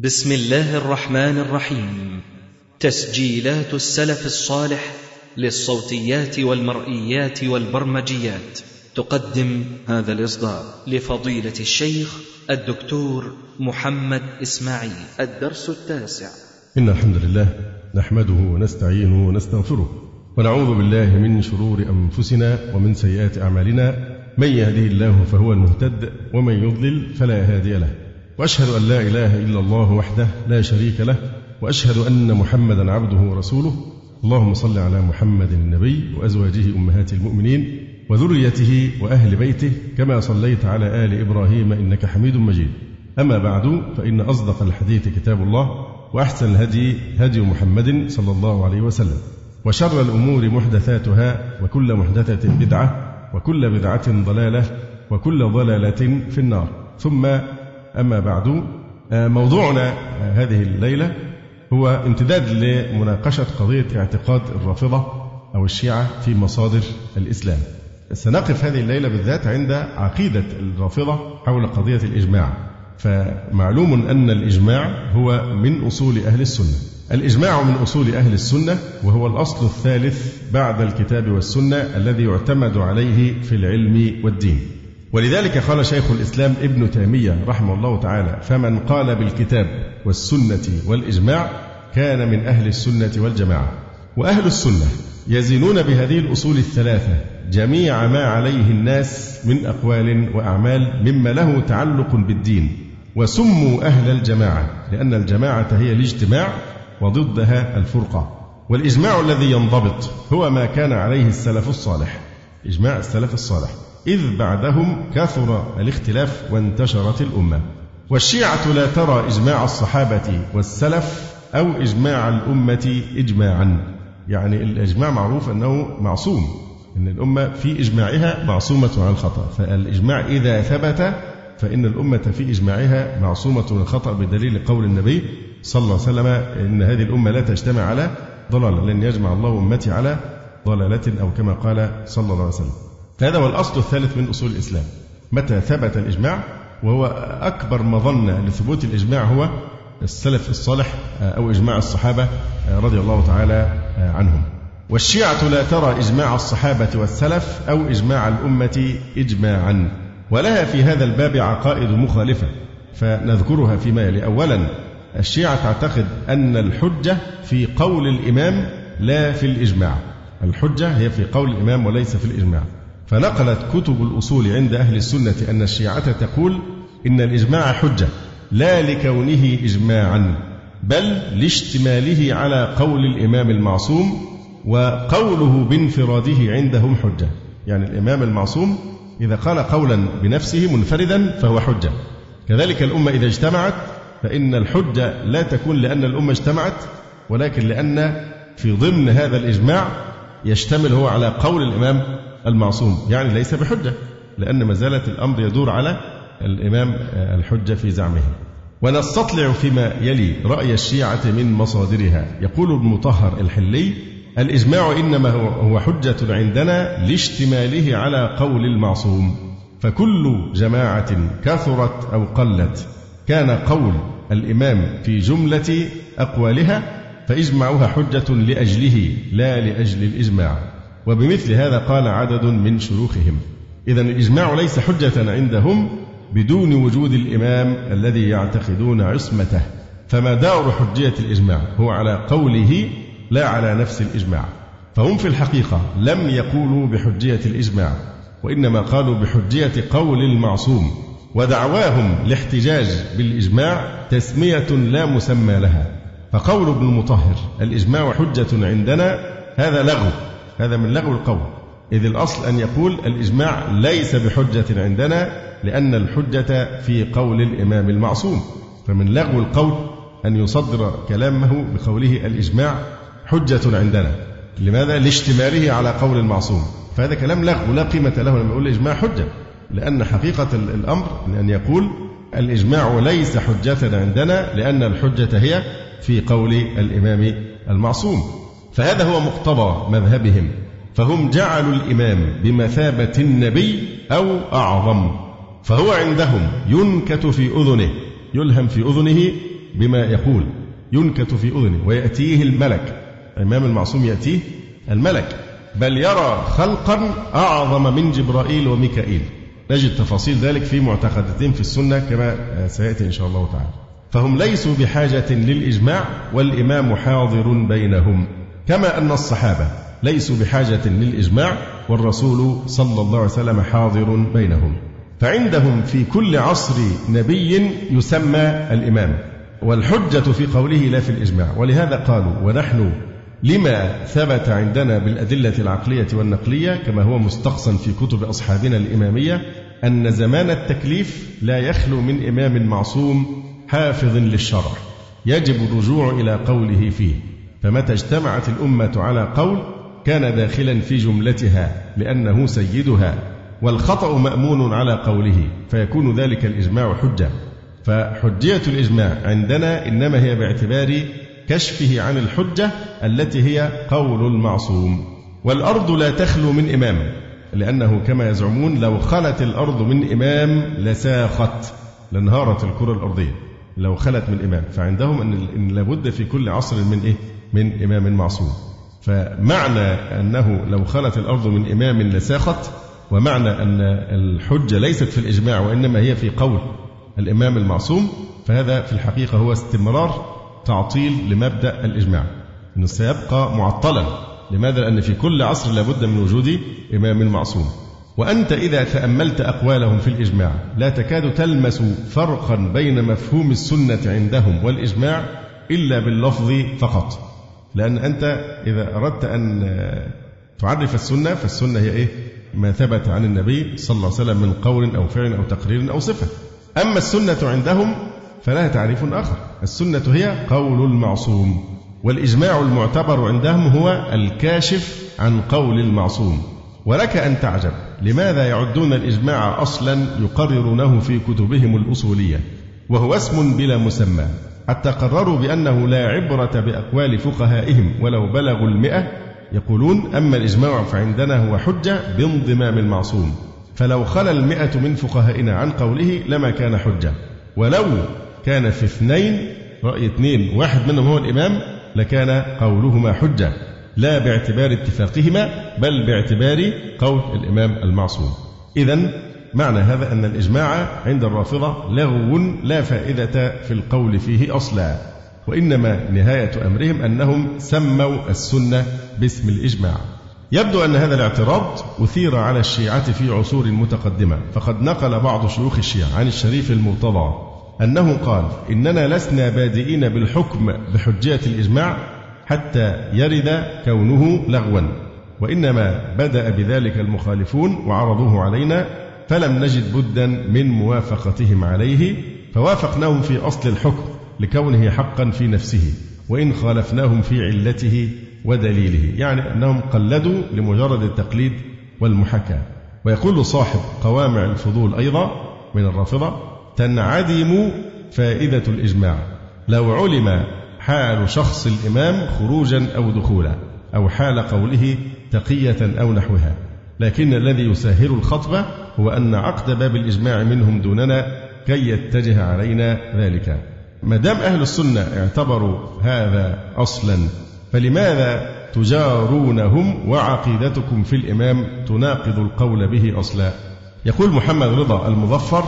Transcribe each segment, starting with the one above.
بسم الله الرحمن الرحيم. تسجيلات السلف الصالح للصوتيات والمرئيات والبرمجيات. تقدم هذا الإصدار لفضيلة الشيخ الدكتور محمد إسماعيل. الدرس التاسع. إن الحمد لله نحمده ونستعينه ونستغفره ونعوذ بالله من شرور أنفسنا ومن سيئات أعمالنا. من يهده الله فهو المهتد ومن يضلل فلا هادي له. وأشهد أن لا إله إلا الله وحده لا شريك له وأشهد أن محمدا عبده ورسوله. اللهم صل على محمد النبي وأزواجه أمهات المؤمنين وذريته وأهل بيته كما صليت على آل إبراهيم إنك حميد مجيد. أما بعد فإن أصدق الحديث كتاب الله وأحسن الهدي هدي محمد صلى الله عليه وسلم. وشر الأمور محدثاتها وكل محدثة بدعة وكل بدعة ضلالة وكل ضلالة في النار. ثم أما بعد موضوعنا هذه الليلة هو امتداد لمناقشة قضية اعتقاد الرافضة أو الشيعة في مصادر الإسلام. سنقف هذه الليلة بالذات عند عقيدة الرافضة حول قضية الإجماع. فمعلوم أن الإجماع هو من أصول أهل السنة. الإجماع من أصول أهل السنة وهو الأصل الثالث بعد الكتاب والسنة الذي يعتمد عليه في العلم والدين. ولذلك قال شيخ الإسلام ابن تيمية رحمه الله تعالى فمن قال بالكتاب والسنة والإجماع كان من أهل السنة والجماعة. وأهل السنة يزنون بهذه الأصول الثلاثة جميع ما عليه الناس من أقوال وأعمال مما له تعلق بالدين وسموا أهل الجماعة لأن الجماعة هي الاجتماع وضدها الفرقة. والإجماع الذي ينضبط هو ما كان عليه السلف الصالح إجماع السلف الصالح. إذ بعدهم كثر الاختلاف وانتشرت الأمة. والشيعة لا ترى إجماع الصحابة والسلف أو إجماع الأمة إجماعا. يعني الإجماع معروف أنه معصوم. أن الأمة في إجماعها معصومة عن الخطأ. فالإجماع إذا ثبت فإن الأمة في إجماعها معصومة من الخطأ بدليل قول النبي صلى الله عليه وسلم إن هذه الأمة لا تجتمع على ضلالة لن يجمع الله أمتي على ضلالة أو كما قال صلى الله عليه وسلم. هذا هو الأصل الثالث من أصول الإسلام. متى ثبت الإجماع؟ وهو أكبر مظنة لثبوت الإجماع هو السلف الصالح أو إجماع الصحابة رضي الله تعالى عنهم. والشيعة لا ترى إجماع الصحابة والسلف أو إجماع الأمة إجماعا ولها في هذا الباب عقائد مخالفة فنذكرها فيما يلي. أولا الشيعة تعتقد أن الحجة في قول الإمام لا في الإجماع. الحجة هي في قول الإمام وليس في الإجماع. فنقلت كتب الأصول عند أهل السنة أن الشيعة تقول إن الإجماع حجة لا لكونه إجماعا بل لاشتماله على قول الإمام المعصوم وقوله بانفراده عندهم حجة. يعني الإمام المعصوم إذا قال قولا بنفسه منفردا فهو حجة. كذلك الأمة إذا اجتمعت فإن الحجة لا تكون لأن الأمة اجتمعت ولكن لأن في ضمن هذا الإجماع يشتمل هو على قول الإمام المعصوم. يعني ليس بحجة لأن ما زالت الأمر يدور على الإمام الحجة في زعمه. ونستطلع فيما يلي رأي الشيعة من مصادرها. يقول المطهر الحلي الإجماع إنما هو حجة عندنا لاشتماله على قول المعصوم. فكل جماعة كثرت أو قلت كان قول الإمام في جملة أقوالها فإجماعها حجة لأجله لا لأجل الإجماع. وبمثل هذا قال عدد من شيوخهم. إذا الإجماع ليس حجة عندهم بدون وجود الإمام الذي يعتقدون عصمته. فمدار حجية الإجماع هو على قوله لا على نفس الإجماع. فهم في الحقيقة لم يقولوا بحجية الإجماع وإنما قالوا بحجية قول المعصوم ودعواهم الاحتجاج بالإجماع تسمية لا مسمى لها. فقول ابن المطهر الإجماع حجة عندنا هذا لغو. هذا من لغو القول إذ الأصل أن يقول الإجماع ليس بحجة عندنا لأن الحجة في قول الإمام المعصوم. فمن لغو القول أن يصدر كلامه بقوله الإجماع حجة عندنا. لماذا؟ لاشتماله على قول المعصوم. فهذا كلام لغو لا قيمة له لما يقول الإجماع حجة. لأن حقيقة الأمر أن يقول الإجماع ليس حجة عندنا لأن الحجة هي في قول الإمام المعصوم. فهذا هو مقتضى مذهبهم فهم جعلوا الإمام بمثابة النبي أو أعظم فهو عندهم ينكت في أذنه يلهم في أذنه بما يقول ينكت في أذنه ويأتيه الملك الإمام المعصوم يأتيه الملك بل يرى خلقا أعظم من جبرائيل وميكائيل. نجد تفاصيل ذلك في معتقداتهم في السنة كما سيأتي إن شاء الله تعالى. فهم ليسوا بحاجة للإجماع والإمام حاضر بينهم. كما أن الصحابة ليسوا بحاجة للإجماع والرسول صلى الله عليه وسلم حاضر بينهم. فعندهم في كل عصر نبي يسمى الإمام والحجة في قوله لا في الإجماع. ولهذا قالوا ونحن لما ثبت عندنا بالأدلة العقلية والنقلية كما هو مستقصا في كتب أصحابنا الإمامية أن زمان التكليف لا يخلو من إمام معصوم حافظ للشرع يجب الرجوع إلى قوله فيه. فمتى اجتمعت الأمة على قول كان داخلا في جملتها لأنه سيدها والخطأ مأمون على قوله فيكون ذلك الإجماع حجة. فحجية الإجماع عندنا إنما هي باعتبار كشفه عن الحجة التي هي قول المعصوم. والأرض لا تخلو من إمام لأنه كما يزعمون لو خلت الأرض من إمام لساخت لانهارت الكرة الأرضية. لو خلت من إمام فعندهم أن لابد في كل عصر من إيه؟ من إمام معصوم. فمعنى أنه لو خلت الأرض من إمام لساخت ومعنى أن الحجة ليست في الإجماع وإنما هي في قول الإمام المعصوم فهذا في الحقيقة هو استمرار تعطيل لمبدأ الإجماع. أنه سيبقى معطلا. لماذا؟ لأن في كل عصر لابد من وجود إمام معصوم. وأنت إذا تأملت أقوالهم في الإجماع لا تكاد تلمس فرقا بين مفهوم السنة عندهم والإجماع إلا باللفظ فقط. لأن أنت إذا أردت أن تعرف السنة فالسنة هي إيه؟ ما ثبت عن النبي صلى الله عليه وسلم من قول أو فعل أو تقرير أو صفة. أما السنة عندهم فلها تعريف آخر. السنة هي قول المعصوم والإجماع المعتبر عندهم هو الكاشف عن قول المعصوم. ولك أن تعجب لماذا يعدون الإجماع أصلا يقررونه في كتبهم الأصولية؟ وهو اسم بلا مسمى. حتى قرروا بأنه لا عبرة بأقوال فقهائهم ولو بلغوا المئة يقولون أما الإجماع فعندنا هو حجة بانضمام المعصوم. فلو خلا المئة من فقهائنا عن قوله لما كان حجة. ولو كان في اثنين رأي اثنين واحد منهم هو الإمام لكان قولهما حجة لا باعتبار اتفاقهما بل باعتبار قول الإمام المعصوم. إذا معنى هذا أن الإجماع عند الرافضة لغو لا فائدة في القول فيه أصلا وإنما نهاية أمرهم أنهم سموا السنة باسم الإجماع. يبدو أن هذا الاعتراض أثير على الشيعة في عصور متقدمة. فقد نقل بعض شيوخ الشيعة عن الشريف المرتضى أنه قال إننا لسنا بادئين بالحكم بحجية الإجماع حتى يرد كونه لغوا وإنما بدأ بذلك المخالفون وعرضوه علينا فلم نجد بدا من موافقتهم عليه فوافقناهم في أصل الحكم لكونه حقا في نفسه وإن خالفناهم في علته ودليله يعني أنهم قلدوا لمجرد التقليد والمحاكاة. ويقول صاحب قوامع الفضول أيضا من الرافضة تنعدم فائدة الإجماع لو علم حال شخص الإمام خروجا أو دخولا أو حال قوله تقية أو نحوها. لكن الذي يسهل الخطبة هو أن عقد باب الإجماع منهم دوننا كي يتجه علينا ذلك. ما دام أهل السنة اعتبروا هذا أصلا فلماذا تجارونهم وعقيدتكم في الإمام تناقض القول به أصلا؟ يقول محمد رضا المظفر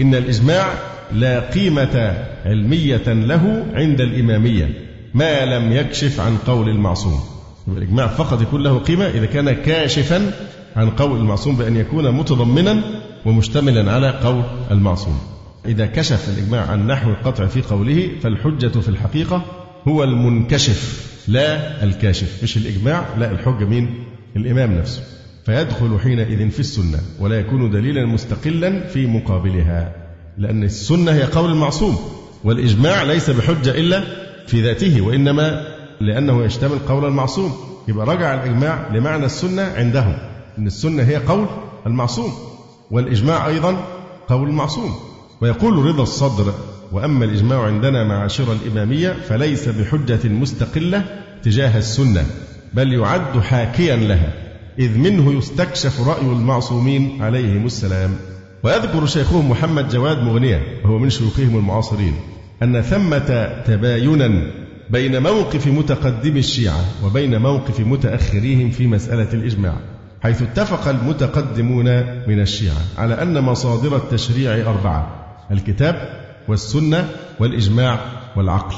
إن الإجماع لا قيمة علمية له عند الإمامية ما لم يكشف عن قول المعصوم. الإجماع فقط يكون له قيمة إذا كان كاشفا عن قول المعصوم بأن يكون متضمنا ومشتملا على قول المعصوم. إذا كشف الإجماع عن نحو القطع في قوله فالحجة في الحقيقة هو المنكشف لا الكاشف. مش الإجماع؟ لا الحجة مين الإمام نفسه. فيدخل حينئذ في السنة ولا يكون دليلا مستقلا في مقابلها لأن السنة هي قول المعصوم والإجماع ليس بحجة إلا في ذاته وإنما لأنه يشتمل قول المعصوم. يبقى رجع الإجماع لمعنى السنة عندهم. أن السنة هي قول المعصوم والإجماع أيضا قول المعصوم. ويقول رضا الصدر وأما الإجماع عندنا معاشر الإمامية فليس بحجة مستقلة تجاه السنة بل يعد حاكيا لها إذ منه يستكشف رأي المعصومين عليهم السلام. ويذكر شيخهم محمد جواد مغنية وهو من شيوخهم المعاصرين أن ثمة تباينا بين موقف متقدم الشيعة وبين موقف متأخريهم في مسألة الإجماع. حيث اتفق المتقدمون من الشيعة على أن مصادر التشريع أربعة الكتاب والسنة والإجماع والعقل.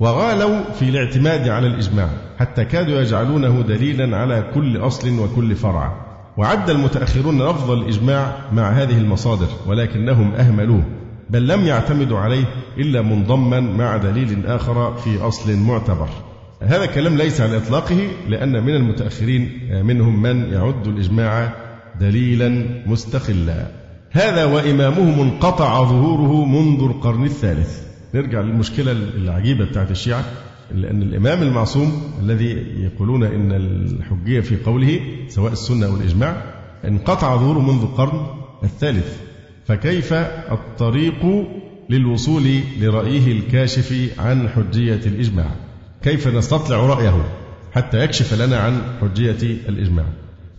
وغالوا في الاعتماد على الإجماع حتى كادوا يجعلونه دليلا على كل أصل وكل فرع. وعد المتأخرون لفظ الإجماع مع هذه المصادر ولكنهم أهملوه بل لم يعتمدوا عليه إلا منضما مع دليل آخر في أصل معتبر. هذا الكلام ليس على إطلاقه لأن من المتأخرين منهم من يعد الإجماع دليلا مستقلا. هذا وإمامهم انقطع ظهوره منذ القرن الثالث. نرجع للمشكلة العجيبة بتاعت الشيعة لأن الإمام المعصوم الذي يقولون إن الحجية في قوله سواء السنة أو الإجماع انقطع ظهوره منذ القرن الثالث. فكيف الطريق للوصول لرأيه الكاشف عن حجية الإجماع؟ كيف نستطلع رأيه حتى يكشف لنا عن حجية الإجماع.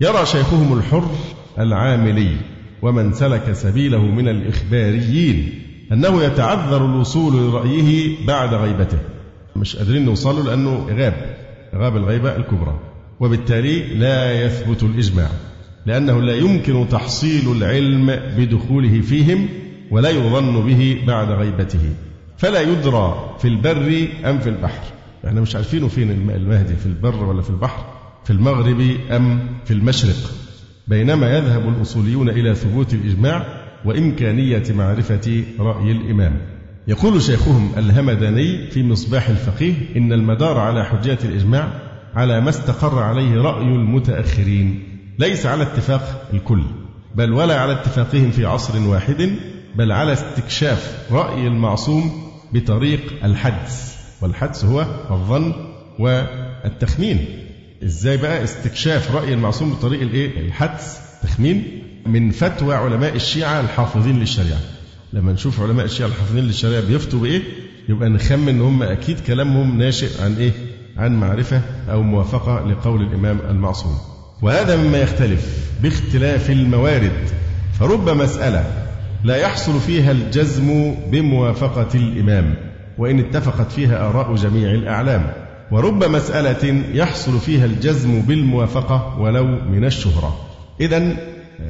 يرى شيخهم الحر العاملي ومن سلك سبيله من الإخباريين أنه يتعذر الوصول لرأيه بعد غيبته. مش قادرين نوصله لأنه غاب غاب الغيبة الكبرى. وبالتالي لا يثبت الإجماع لأنه لا يمكن تحصيل العلم بدخوله فيهم ولا يظن به بعد غيبته. فلا يدرى في البر أم في البحر. إحنا مش عارفينه فين المهدي في البر ولا في البحر؟ في المغرب أم في المشرق؟ بينما يذهب الأصوليون إلى ثبوت الإجماع وإمكانية معرفة رأي الإمام. يقول شيخهم الهمداني في مصباح الفقيه إن المدار على حجية الإجماع على ما استقر عليه رأي المتأخرين. ليس على اتفاق الكل بل ولا على اتفاقهم في عصر واحد بل على استكشاف رأي المعصوم بطريق الحدس. والحدس هو الظن والتخمين. إزاي بقى؟ استكشاف رأي المعصوم بطريق الإيه؟ الحدس. تخمين من فتوى علماء الشيعة الحافظين للشريعة. لما نشوف علماء الشيعة الحافظين للشريعة بيفتوا بإيه؟ يبقى نخمن إن هم أكيد كلامهم ناشئ عن إيه؟ عن معرفة أو موافقة لقول الإمام المعصوم. وهذا مما يختلف باختلاف الموارد. فرب مسألة لا يحصل فيها الجزم بموافقة الإمام. وإن اتفقت فيها آراء جميع الأعلام. ورب مسألة يحصل فيها الجزم بالموافقة ولو من الشهرة. إذا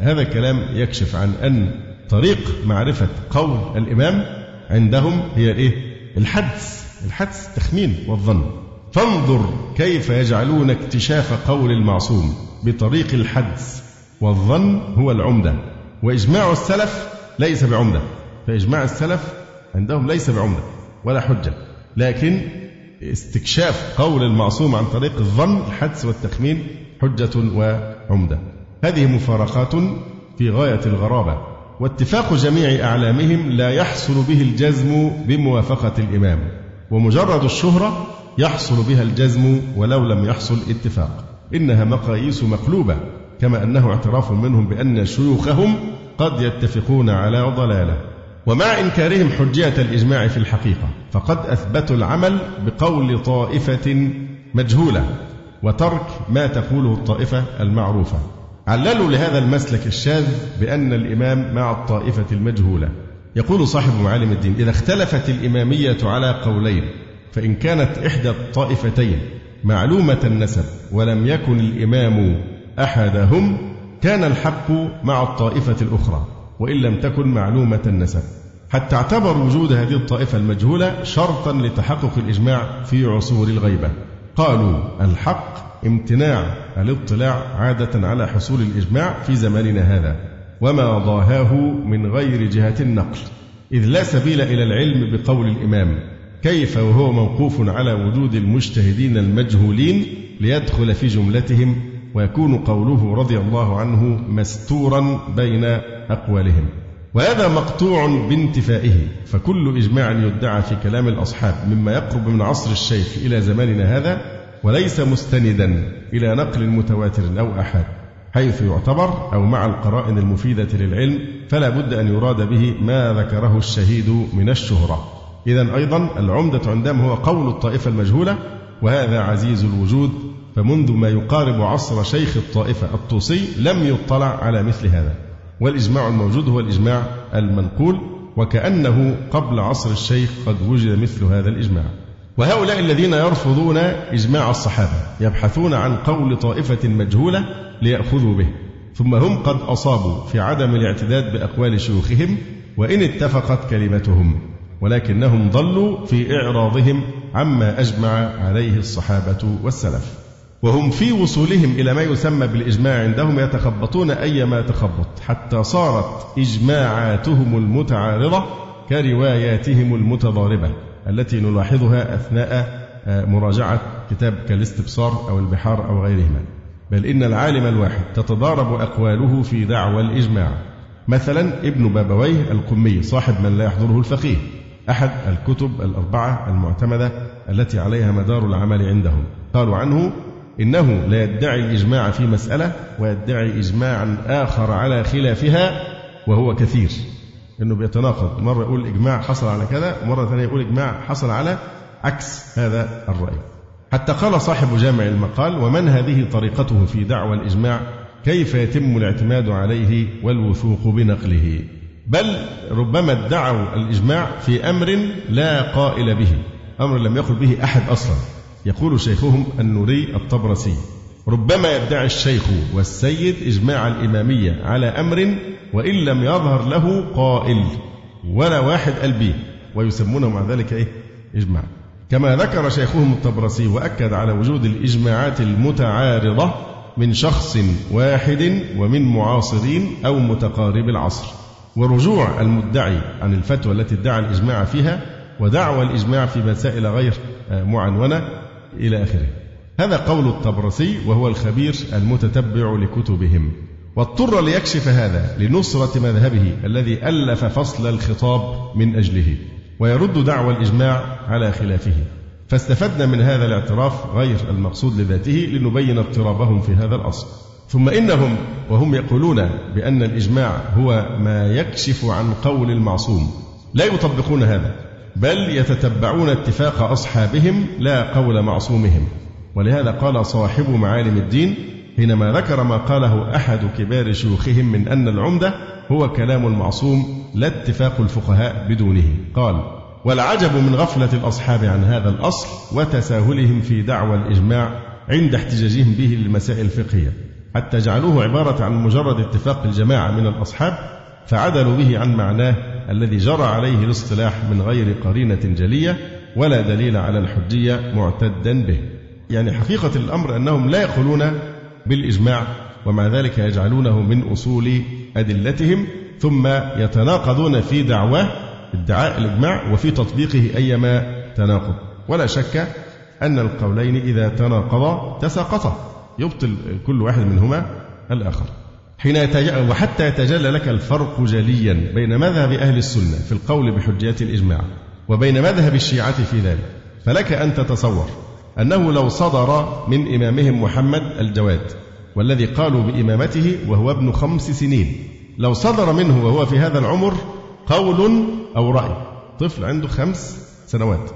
هذا الكلام يكشف عن أن طريق معرفة قول الإمام عندهم هي الإيه؟ الحدس. الحدس التخمين والظن. فانظر كيف يجعلون اكتشاف قول المعصوم بطريق الحدس والظن هو العمدة. وإجماع السلف ليس بعمدة. فإجماع السلف عندهم ليس بعمدة. ولا حجة. لكن استكشاف قول المعصوم عن طريق الظن الحدس والتخمين حجة وعمدة. هذه مفارقات في غاية الغرابة. واتفاق جميع أعلامهم لا يحصل به الجزم بموافقة الإمام. ومجرد الشهرة يحصل بها الجزم ولو لم يحصل اتفاق. إنها مقاييس مقلوبة كما أنه اعتراف منهم بأن شيوخهم قد يتفقون على ضلالة. ومع إنكارهم حجية الإجماع في الحقيقة فقد أثبتوا العمل بقول طائفة مجهولة وترك ما تقوله الطائفة المعروفة. عللوا لهذا المسلك الشاذ بأن الإمام مع الطائفة المجهولة. يقول صاحب معالم الدين إذا اختلفت الإمامية على قولين فإن كانت إحدى الطائفتين معلومة النسب ولم يكن الإمام أحدهم كان الحق مع الطائفة الأخرى. وإن لم تكن معلومة النسب. حتى اعتبروا وجود هذه الطائفة المجهولة شرطا لتحقق الإجماع في عصور الغيبة. قالوا الحق امتناع الاطلاع عادة على حصول الإجماع في زماننا هذا وما ضاهاه من غير جهة النقل. إذ لا سبيل إلى العلم بقول الإمام كيف وهو موقوف على وجود المجتهدين المجهولين ليدخل في جملتهم ويكون قوله رضي الله عنه مستورا بين أقوالهم. وهذا مقطوع بانتفائه فكل إجماع يدعى في كلام الأصحاب مما يقرب من عصر الشيخ إلى زماننا هذا وليس مستندا إلى نقل متواتر أو أحاد حيث يعتبر أو مع القرائن المفيدة للعلم فلا بد أن يراد به ما ذكره الشهيد من الشهرة. إذا أيضا العمدة عندهم هو قول الطائفة المجهولة وهذا عزيز الوجود فمنذ ما يقارب عصر شيخ الطائفة الطوسي لم يطلع على مثل هذا. والإجماع الموجود هو الإجماع المنقول وكأنه قبل عصر الشيخ قد وجد مثل هذا الإجماع. وهؤلاء الذين يرفضون إجماع الصحابة يبحثون عن قول طائفة مجهولة ليأخذوا به. ثم هم قد أصابوا في عدم الاعتداد بأقوال شيوخهم وإن اتفقت كلمتهم ولكنهم ضلوا في إعراضهم عما أجمع عليه الصحابة والسلف. وهم في وصولهم إلى ما يسمى بالإجماع عندهم يتخبطون أيما تخبط حتى صارت إجماعاتهم المتعارضة كرواياتهم المتضاربة التي نلاحظها أثناء آه، مراجعة كتاب كالاستبصار أو البحار أو غيرهما. بل إن العالم الواحد تتضارب أقواله في دعوى الإجماع. مثلا ابن بابويه القمي صاحب من لا يحضره الفقيه. أحد الكتب الأربعة المعتمدة التي عليها مدار العمل عندهم. قالوا عنه إنه لا يدعي الإجماع في مسألة ويدعي إجماعا آخر على خلافها وهو كثير. إنه بيتناقض. مرة يقول إجماع حصل على كذا ومرة ثانية يقول إجماع حصل على عكس. هذا الرأي. حتى قال صاحب جامع المقال ومن هذه طريقته في دعوى الإجماع؟ كيف يتم الاعتماد عليه والوثوق بنقله؟ بل ربما ادعوا الإجماع في أمر لا قائل به أمر لم يقل به أحد أصلا. يقول شيخهم النوري الطبرسي ربما يدعي الشيخ والسيد إجماع الإمامية على أمر وإن لم يظهر له قائل ولا واحد قال ويسمونه مع ذلك إيه؟ إجماع كما ذكر شيخهم الطبرسي وأكد على وجود الإجماعات المتعارضة من شخص واحد ومن معاصرين أو متقارب العصر ورجوع المدعي عن الفتوى التي ادعى الإجماع فيها ودعوى الإجماع في مسائل غير معنونة إلى آخره. هذا قول الطبرسي وهو الخبير المتتبع لكتبهم. واضطر ليكشف هذا لنصرة مذهبه الذي ألف فصل الخطاب من أجله ويرد دعوى الإجماع على خلافه. فاستفدنا من هذا الاعتراف غير المقصود لذاته لنبين اضطرابهم في هذا الأصل. ثم إنهم وهم يقولون بأن الإجماع هو ما يكشف عن قول المعصوم. لا يطبقون هذا. بل يتتبعون اتفاق أصحابهم لا قول معصومهم. ولهذا قال صاحب معالم الدين حينما ذكر ما قاله أحد كبار شيوخهم من أن العمدة هو كلام المعصوم لا اتفاق الفقهاء بدونه. قال والعجب من غفلة الأصحاب عن هذا الأصل وتساهلهم في دعوى الإجماع عند احتجاجهم به للمسائل الفقهية. حتى جعلوه عبارة عن مجرد اتفاق الجماعة من الأصحاب فعدلوا به عن معناه الذي جرى عليه الاصطلاح من غير قرينة جلية ولا دليل على الحجية معتدا به. يعني حقيقة الأمر أنهم لا يقولون بالإجماع ومع ذلك يجعلونه من أصول أدلتهم ثم يتناقضون في دعواه ادعاء الإجماع وفي تطبيقه أيما تناقض. ولا شك أن القولين إذا تناقضا تساقطا. يبطل كل واحد منهما الآخر. حين وحتى يتجلى لك الفرق جليا بين مذهب أهل السنة في القول بحجية الإجماع وبين مذهب الشيعة في ذلك. فلك أن تتصور أنه لو صدر من إمامهم محمد الجواد والذي قالوا بإمامته وهو ابن خمس سنين لو صدر منه وهو في هذا العمر قول أو رأي. طفل عنده خمس سنوات.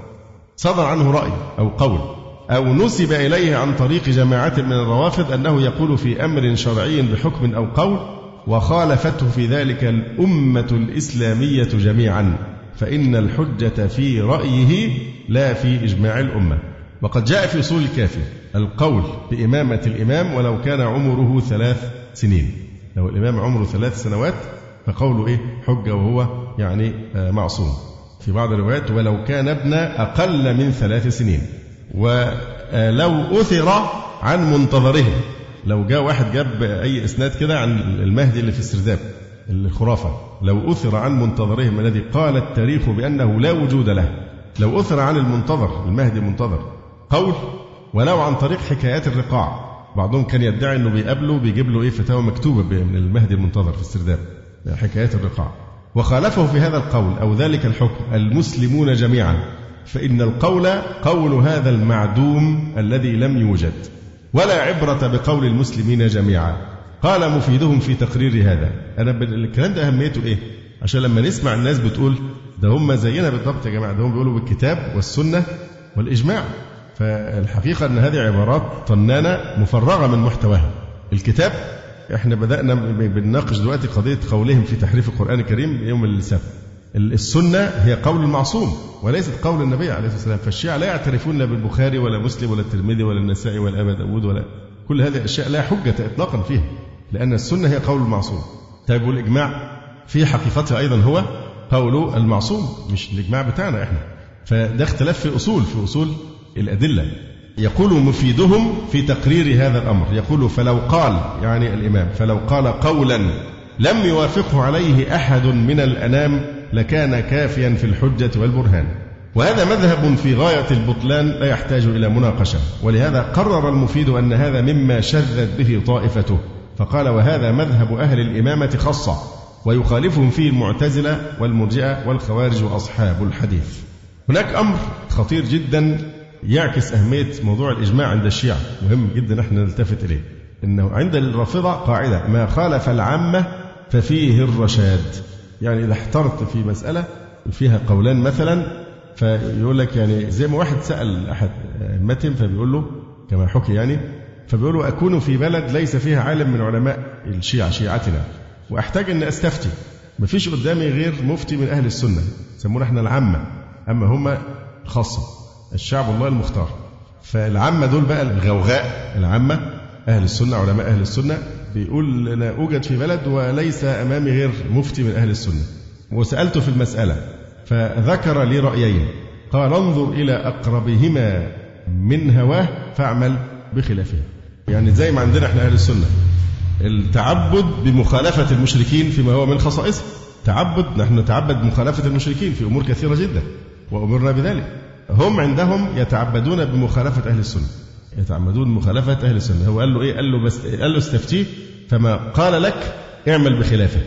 صدر عنه رأي أو قول. أو نسب إليه عن طريق جماعة من الروافض أنه يقول في أمر شرعي بحكم أو قول وخالفته في ذلك الأمة الإسلامية جميعا فإن الحجة في رأيه لا في إجماع الأمة. وقد جاء في أصول الكافي القول بإمامة الإمام ولو كان عمره ثلاث سنين. لو الإمام عمره ثلاث سنوات فقوله إيه؟ حجة وهو يعني آه، معصوم. في بعض الروايات ولو كان ابن أقل من ثلاث سنين. ولو أثر عن منتظرهم. لو جاء واحد جاب أي إسناد كده عن المهدي اللي في السرداب الخرافة. لو أثر عن منتظرهم الذي قال التاريخ بأنه لا وجود له. لو أثر عن المنتظر المهدي المنتظر قول ولو عن طريق حكايات الرقاع. بعضهم كان يدعي إنه بيقابله بيجيب له إيه فتاوى مكتوبة من المهدي المنتظر في السرداب حكايات الرقاع. وخالفه في هذا القول أو ذلك الحكم المسلمون جميعا. فإن القول قول هذا المعدوم الذي لم يوجد. ولا عبرة بقول المسلمين جميعا. قال مفيدهم في تقرير هذا. أنا الكلام ده أهميته إيه؟ عشان لما نسمع الناس بتقول ده هم زينا بالضبط يا جماعة ده هم بيقولوا بالكتاب والسنة والإجماع. فالحقيقة أن هذه عبارات طنانة مفرغة من محتواها. الكتاب إحنا بدأنا بنناقش دلوقتي قضية قولهم في تحريف القرآن الكريم يوم السبت. السنة هي قول المعصوم وليست قول النبي عليه الصلاة والسلام. فالشيعة لا يعترفون لا بالبخاري ولا مسلم ولا الترمذي ولا النسائي ولا أبا داود ولا كل هذه الأشياء لا حجة إطلاقا فيها لأن السنة هي قول المعصوم. طيب والإجماع في حقيقته أيضا هو قول المعصوم مش الإجماع بتاعنا إحنا. فده اختلاف في أصول في أصول الأدلة. يقول مفيدهم في تقرير هذا الأمر. يقول فلو قال يعني الإمام فلو قال قولا لم يوافقه عليه أحد من الأنام لكان كافيا في الحجة والبرهان. وهذا مذهب في غاية البطلان لا يحتاج إلى مناقشة. ولهذا قرر المفيد أن هذا مما شذت به طائفته. فقال وهذا مذهب أهل الإمامة خاصة ويخالفهم فيه المعتزلة والمرجئة والخوارج وأصحاب الحديث. هناك أمر خطير جدا يعكس أهمية موضوع الإجماع عند الشيعة. مهم جدا إحنا نلتفت إليه. أنه عند الرافضة قاعدة ما خالف العامة ففيه الرشاد. يعني إذا احترت في مسألة فيها قولان مثلا فيقول لك يعني زي ما واحد سأل أحد متن فبيقول له كما حكي يعني فبيقول له أكون في بلد ليس فيها عالم من علماء الشيعة شيعتنا وأحتاج أن أستفتي. ما فيش قدامي غير مفتي من أهل السنة يسمونه إحنا العامة أما هم الخاصة الشعب الله المختار. فالعامة دول بقى الغوغاء العامة أهل السنة علماء أهل السنة بيقول أنا أوجد في بلد وليس أمامي غير مفتي من أهل السنة. وسألته في المسألة فذكر لي رأيين. قال انظر إلى أقربهما من هواه فاعمل بخلافه. يعني زي ما عندنا إحنا أهل السنة التعبد بمخالفة المشركين فيما هو من خصائصه. تعبد نحن نتعبد بمخالفة المشركين في أمور كثيرة جدا وأمرنا بذلك. هم عندهم يتعبدون بمخالفة أهل السنة. يتعمدون بمخالفة أهل السنة. هو قال له إيه؟ قال له بس قال له استفتيه. فما قال لك اعمل بخلافة.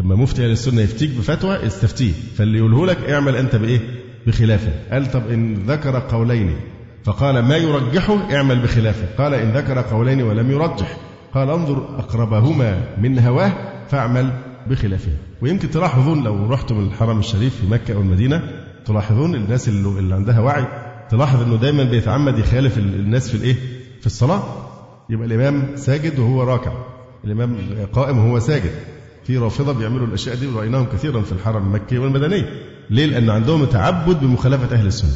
لما مفتي أهل السنة يفتيك بفتوى استفتيه. فاللي يقوله لك اعمل أنت بإيه؟ بخلافة. قال طب إن ذكر قولين. فقال ما يرجحه اعمل بخلافة. قال إن ذكر قولين ولم يرجح. قال انظر أقربهما من هواه فاعمل بخلافه. ويمكن تلاحظون لو رحتم الحرم الشريف في مكة أو المدينة تلاحظون الناس اللي عندها وعي تلاحظ إنه دايما بيتعمد يخالف الناس في الإيه؟ في الصلاة. يبقى الإمام ساجد وهو راكع. الإمام قائم وهو ساجد. في رافضة بيعملوا الأشياء دي ورأيناهم كثيرا في الحرم المكي والمدني. ليه؟ لأن عندهم تعبد بمخالفة أهل السنة.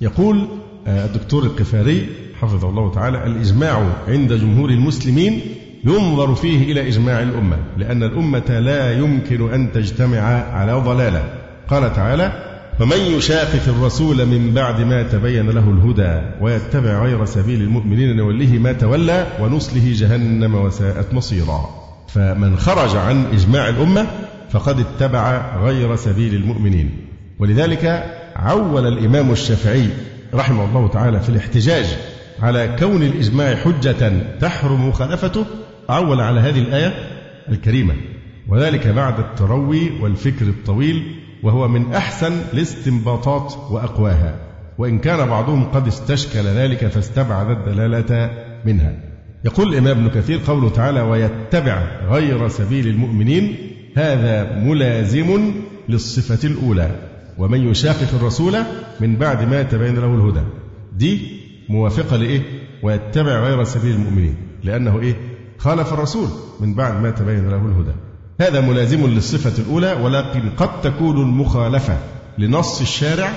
يقول آه، الدكتور القفاري حفظه الله تعالى الإجماع عند جمهور المسلمين ينظر فيه إلى إجماع الأمة لأن الأمة لا يمكن أن تجتمع على ضلالة قال تعالى ومن يشاقق الرسول من بعد ما تبين له الهدى ويتبع غير سبيل المؤمنين نوله ما تولى ونصله جهنم وساءت مصيرا. فمن خرج عن إجماع الأمة فقد اتبع غير سبيل المؤمنين. ولذلك عول الإمام الشافعي رحمه الله تعالى في الاحتجاج على كون الإجماع حجة تحرم مخالفته عول على هذه الآية الكريمة. وذلك بعد التروي والفكر الطويل وهو من أحسن الاستنباطات وأقواها. وإن كان بعضهم قد استشكل ذلك فاستبعد الدلالة منها. يقول الإمام ابن كثير قوله تعالى ويتبع غير سبيل المؤمنين هذا ملازم للصفة الأولى. ومن يشاقق الرسول من بعد ما تبين له الهدى. دي موافقة لإيه؟ ويتبع غير سبيل المؤمنين. لأنه إيه؟ خالف الرسول من بعد ما تبين له الهدى. هذا ملازم للصفة الأولى ولكن قد تكون المخالفة لنص الشارع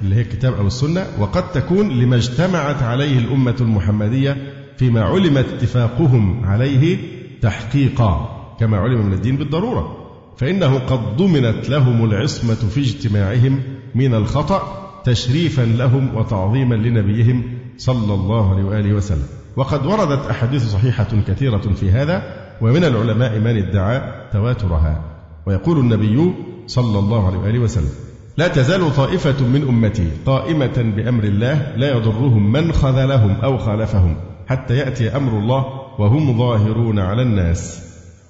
اللي هي الكتاب أو السنة وقد تكون لما اجتمعت عليه الأمة المحمدية فيما علم اتفاقهم عليه تحقيقا كما علم من الدين بالضرورة. فإنه قد ضمنت لهم العصمة في اجتماعهم من الخطأ تشريفا لهم وتعظيما لنبيهم صلى الله عليه وآله وسلم. وقد وردت أحاديث صحيحة كثيرة في هذا ومن العلماء من ادعى تواترها. ويقول النبي صلى الله عليه وآله وسلم لا تزال طائفة من أمتي قائمة بأمر الله لا يضرهم من خذلهم أو خالفهم حتى يأتي أمر الله وهم ظاهرون على الناس.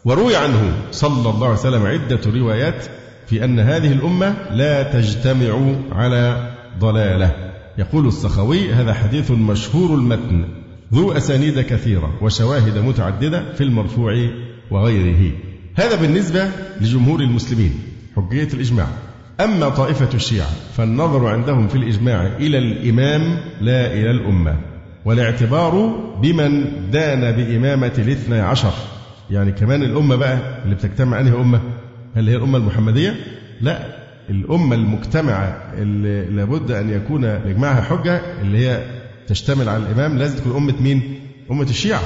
وروي عنه صلى الله عليه وسلم عدة روايات في أن هذه الأمة لا تجتمع على ضلالة. يقول السخوي هذا حديث مشهور المتن ذو أسانيد كثيرة وشواهد متعددة في المرفوع وغيره. هذا بالنسبة لجمهور المسلمين حجية الإجماع. أما طائفة الشيعة فالنظر عندهم في الإجماع إلى الإمام لا إلى الأمة والاعتبار بمن دان بإمامة الاثنى عشر. يعني كمان الأمة بقى اللي بتجتمع أنهي أمة؟ هل هي الأمة المحمدية؟ لا. الأمة المجتمعة اللي لابد أن يكون لإجماعها حجة اللي هي تشتمل على الإمام لازم تكون أمة مين؟ أمة الشيعة.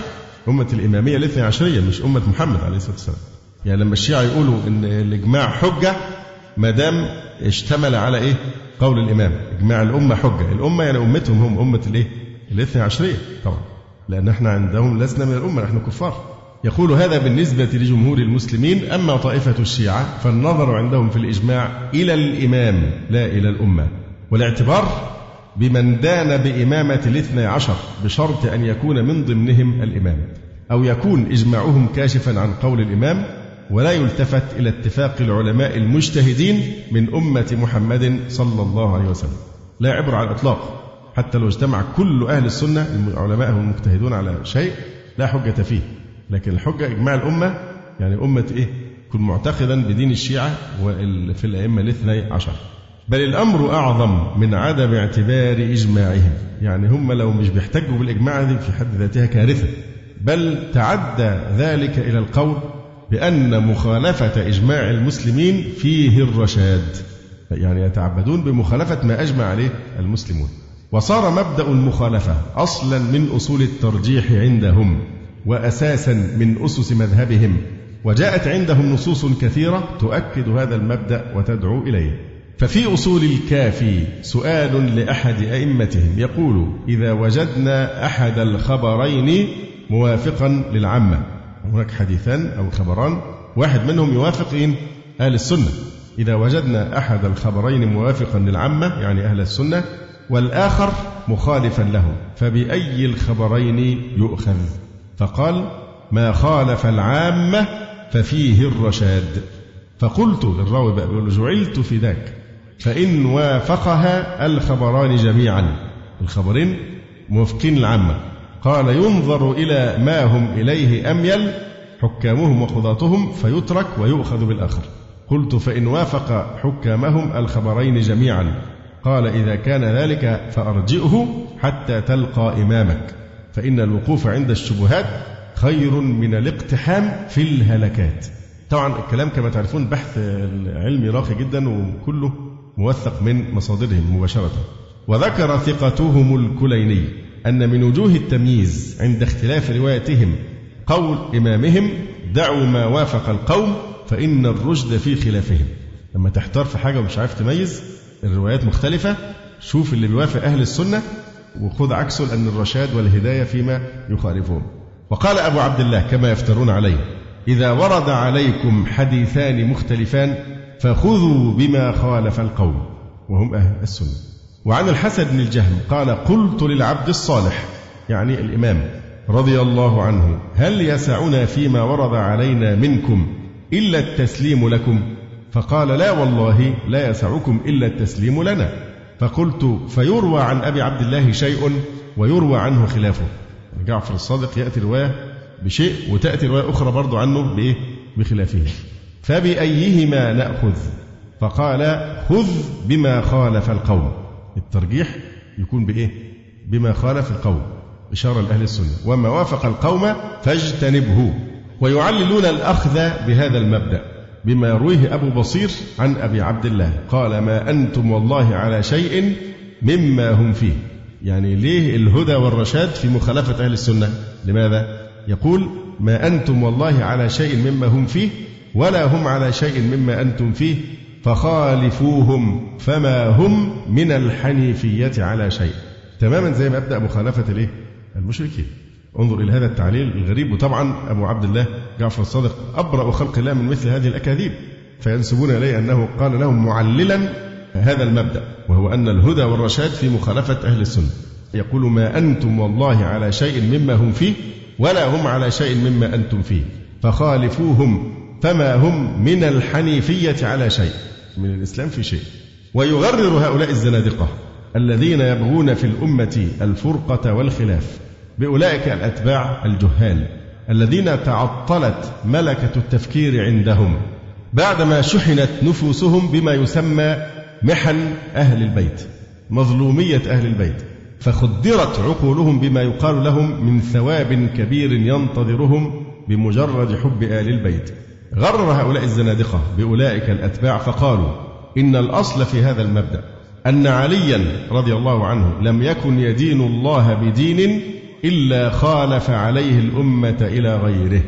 أمة الإمامية الاثنى عشرية مش أمة محمد عليه الصلاة والسلام. يعني لما الشيعة يقولوا إن الإجماع حجة ما دام اشتمل على إيه؟ قول الإمام. إجماع الأمة حجة. الأمة يعني أمتهم هم أمة الإيه؟ الاثنى عشرية طبعا. لأن إحنا عندهم لسنا من الأمة نحن كفار. يقول هذا بالنسبة لجمهور المسلمين أما طائفة الشيعة فالنظر عندهم في الإجماع إلى الإمام لا إلى الأمة. والاعتبار بمن دان بإمامة الاثنى عشر بشرط أن يكون من ضمنهم الإمام أو يكون إجماعهم كاشفا عن قول الإمام ولا يلتفت إلى اتفاق العلماء المجتهدين من أمة محمد صلى الله عليه وسلم. لا عبر على الإطلاق. حتى لو اجتمع كل أهل السنة العلماء المجتهدون على شيء لا حجة فيه. لكن الحجة إجماع الأمة يعني أمة إيه؟ كن معتقدا بدين الشيعة وفي الأئمة الاثني عشر. بل الأمر أعظم من عدم اعتبار إجماعهم. يعني هم لو مش بيحتجوا بالإجماع دي في حد ذاتها كارثة. بل تعدى ذلك إلى القول بأن مخالفة إجماع المسلمين فيه الرشاد. يعني يتعبدون بمخالفة ما أجمع عليه المسلمون. وصار مبدأ المخالفة أصلا من أصول الترجيح عندهم وأساسا من أسس مذهبهم. وجاءت عندهم نصوص كثيرة تؤكد هذا المبدأ وتدعو إليه. ففي أصول الكافي سؤال لأحد أئمتهم يقول إذا وجدنا أحد الخبرين موافقا للعامة. هناك حديثان أو خبران. واحد منهم يوافق أهل السنة. إذا وجدنا أحد الخبرين موافقا للعامة يعني أهل السنة والآخر مخالفا له فبأي الخبرين يؤخذ؟ فقال ما خالف العامة ففيه الرشاد. فقلت للراوي بقى جعلت في ذاك. فإن وافقها الخبران جميعا. الخبرين موافقين العامة. قال ينظر إلى ما هم إليه أميل حكامهم وقضاتهم فيترك ويؤخذ بالآخر. قلت فإن وافق حكامهم الخبرين جميعا. قال إذا كان ذلك فأرجئه حتى تلقى إمامك. فإن الوقوف عند الشبهات خير من الاقتحام في الهلكات. طبعا الكلام كما تعرفون بحث علمي راقي جدا وكله موثق من مصادرهم مباشرة. وذكر ثقتهم الكليني أن من وجوه التمييز عند اختلاف روايتهم قول إمامهم دعوا ما وافق القوم فإن الرشد في خلافهم. لما تحتار في حاجة ومش عارف تميز الروايات مختلفة شوف اللي بيوافق أهل السنة وخذ عكسه لأن الرشاد والهداية فيما يخالفون وقال أبو عبد الله كما يفترون عليه إذا ورد عليكم حديثان مختلفان فخذوا بما خالف القوم وهم أهل السنة. وعن الحسن بن الجهم قال قلت للعبد الصالح يعني الإمام رضي الله عنه هل يسعنا فيما ورد علينا منكم إلا التسليم لكم؟ فقال لا والله لا يسعكم إلا التسليم لنا. فقلت فيروى عن أبي عبد الله شيء ويروى عنه خلافه. جعفر الصادق يأتي رواية بشيء وتأتي رواية أخرى برضو عنه بإيه؟ بخلافه. فبأيهما نأخذ؟ فقال خذ بما خالف القوم. الترجيح يكون بإيه؟ بما خالف القوم. إشارة لأهل السنة. وما وافق القوم فاجتنبه. ويعللون الأخذ بهذا المبدأ بما يرويه أبو بصير عن أبي عبد الله. قال ما أنتم والله على شيء مما هم فيه. يعني ليه الهدى والرشاد في مخالفة أهل السنة؟ لماذا؟ يقول ما أنتم والله على شيء مما هم فيه ولا هم على شيء مما أنتم فيه فخالفوهم فما هم من الحنيفية على شيء. تماما زي ما أبدأ مخالفة الإيه؟ المشركين. انظر إلى هذا التعليل الغريب وطبعا أبو عبد الله جعفر الصادق أبرأ خلق الله من مثل هذه الأكاذيب. فينسبون إليه أنه قال لهم معللا هذا المبدأ وهو أن الهدى والرشاد في مخالفة أهل السنة. يقول ما أنتم والله على شيء مما هم فيه ولا هم على شيء مما أنتم فيه. فخالفوهم فما هم من الحنيفية على شيء من الإسلام في شيء. ويغرر هؤلاء الزنادقة الذين يبغون في الأمة الفرقة والخلاف بأولئك الأتباع الجهال الذين تعطلت ملكة التفكير عندهم بعدما شحنت نفوسهم بما يسمى محن أهل البيت مظلومية أهل البيت فخدرت عقولهم بما يقال لهم من ثواب كبير ينتظرهم بمجرد حب آل البيت. غرر هؤلاء الزنادقة بأولئك الأتباع فقالوا إن الأصل في هذا المبدأ أن عليا رضي الله عنه لم يكن يدين الله بدين إلا خالف عليه الأمة إلى غيره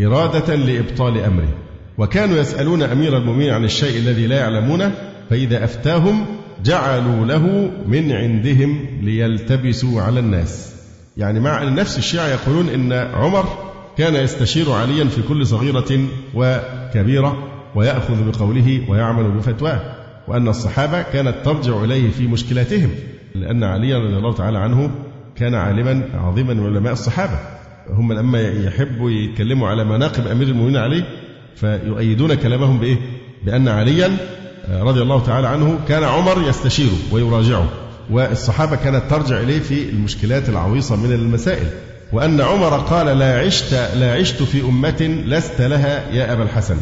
إرادة لإبطال أمره. وكانوا يسألون أمير المؤمنين عن الشيء الذي لا يعلمونه فإذا أفتاهم جعلوا له من عندهم ليلتبسوا على الناس. يعني مع نفس الشيعة يقولون إن عمر كان يستشير عليا في كل صغيرة وكبيرة ويأخذ بقوله ويعمل بفتواه وأن الصحابة كانت ترجع إليه في مشكلاتهم لأن عليا رضي الله تعالى عنه كان عالما عظيما من علماء الصحابة هم لما يحبوا يتكلموا على مناقب أمير المؤمنين عليه فيؤيدون كلامهم بإيه؟ بأن عليا رضي الله تعالى عنه كان عمر يستشيره ويراجعه والصحابة كانت ترجع إليه في المشكلات العويصة من المسائل وأن عمر قال لا عشت لا عشت في أمة لست لها يا أبا الحسن.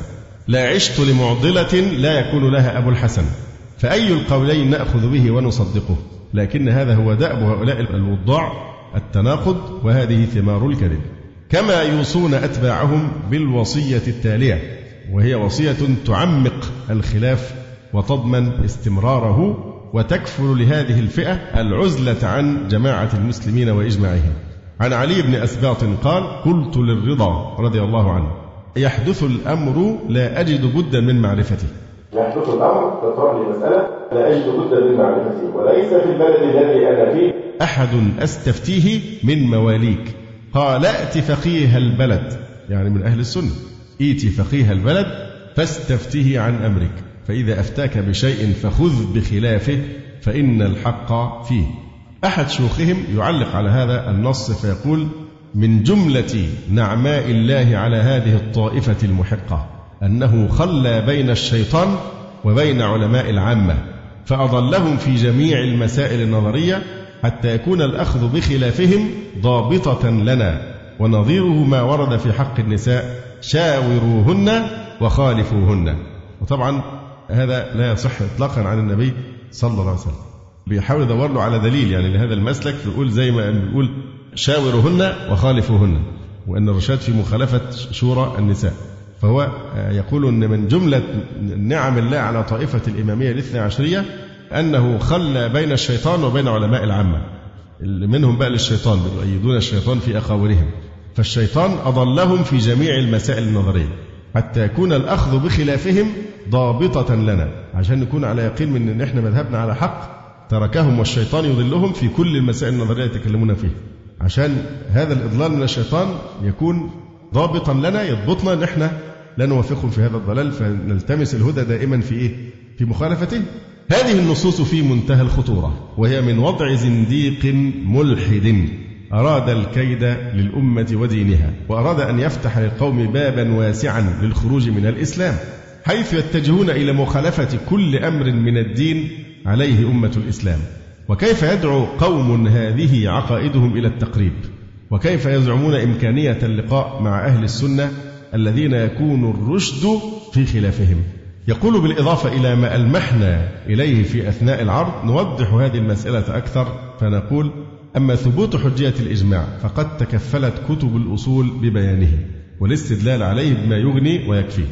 لا عشت لمعضلة لا يكون لها أبو الحسن. فأي القولين نأخذ به ونصدقه؟ لكن هذا هو دأب هؤلاء الوضاع التناقض وهذه ثمار الكذب. كما يوصون أتباعهم بالوصية التالية وهي وصية تعمق الخلاف وتضمن استمراره وتكفل لهذه الفئة العزلة عن جماعة المسلمين وإجماعهم. عن علي بن أسباط قال قلت للرضا رضي الله عنه يحدث الأمر لا أجد بدا من معرفته. يحدث الأمر تطرح لي مسألة لا أجد بدا من معرفته وليس في البلد الذي أنا فيه. أحد أستفتيه من مواليك. قال ائت فقيه البلد. يعني من أهل السنة. ائت فقيه البلد فاستفتيه عن أمرك. فإذا أفتاك بشيء فخذ بخلافه فإن الحق فيه. أحد شيوخهم يعلق على هذا النص فيقول من جملة نعماء الله على هذه الطائفة المحقة أنه خلى بين الشيطان وبين علماء العامة فأضلهم في جميع المسائل النظرية حتى يكون الأخذ بخلافهم ضابطة لنا ونظيره ما ورد في حق النساء شاوروهن وخالفوهن. وطبعا هذا لا يصح إطلاقا عن النبي صلى الله عليه وسلم. بيحاول يدور له على دليل يعني لهذا المسلك يقول زي ما بيقول شاورهن وخالفوهن وأن الرشاد في مخالفة شورى النساء. فهو يقول أن من جملة نعم الله على طائفة الإمامية الاثنى عشرية أنه خلى بين الشيطان وبين علماء العامة. اللي منهم بقى للشيطان يؤيدون الشيطان في أقاولهم فالشيطان أضلهم في جميع المسائل النظرية حتى يكون الأخذ بخلافهم ضابطة لنا عشان نكون على يقين من أن إحنا مذهبنا على حق تركهم والشيطان يضلهم في كل المسائل النظرية يتكلمون فيها عشان هذا الإضلال من الشيطان يكون ضابطا لنا يضبطنا أن إحنا لا نوافقهم في هذا الضلال فنلتمس الهدى دائما في إيه؟ في مخالفته. هذه النصوص في منتهى الخطورة وهي من وضع زنديق ملحد. أراد الكيد للأمة ودينها وأراد أن يفتح للقوم بابا واسعا للخروج من الإسلام حيث يتجهون إلى مخالفة كل أمر من الدين عليه أمة الإسلام. وكيف يدعو قوم هذه عقائدهم إلى التقريب؟ وكيف يزعمون إمكانية اللقاء مع أهل السنة الذين يكون الرشد في خلافهم؟ يقول بالإضافة إلى ما ألمحنا إليه في أثناء العرض نوضح هذه المسألة أكثر فنقول أما ثبوت حجية الإجماع فقد تكفلت كتب الأصول ببيانه والاستدلال عليه بما يغني ويكفي.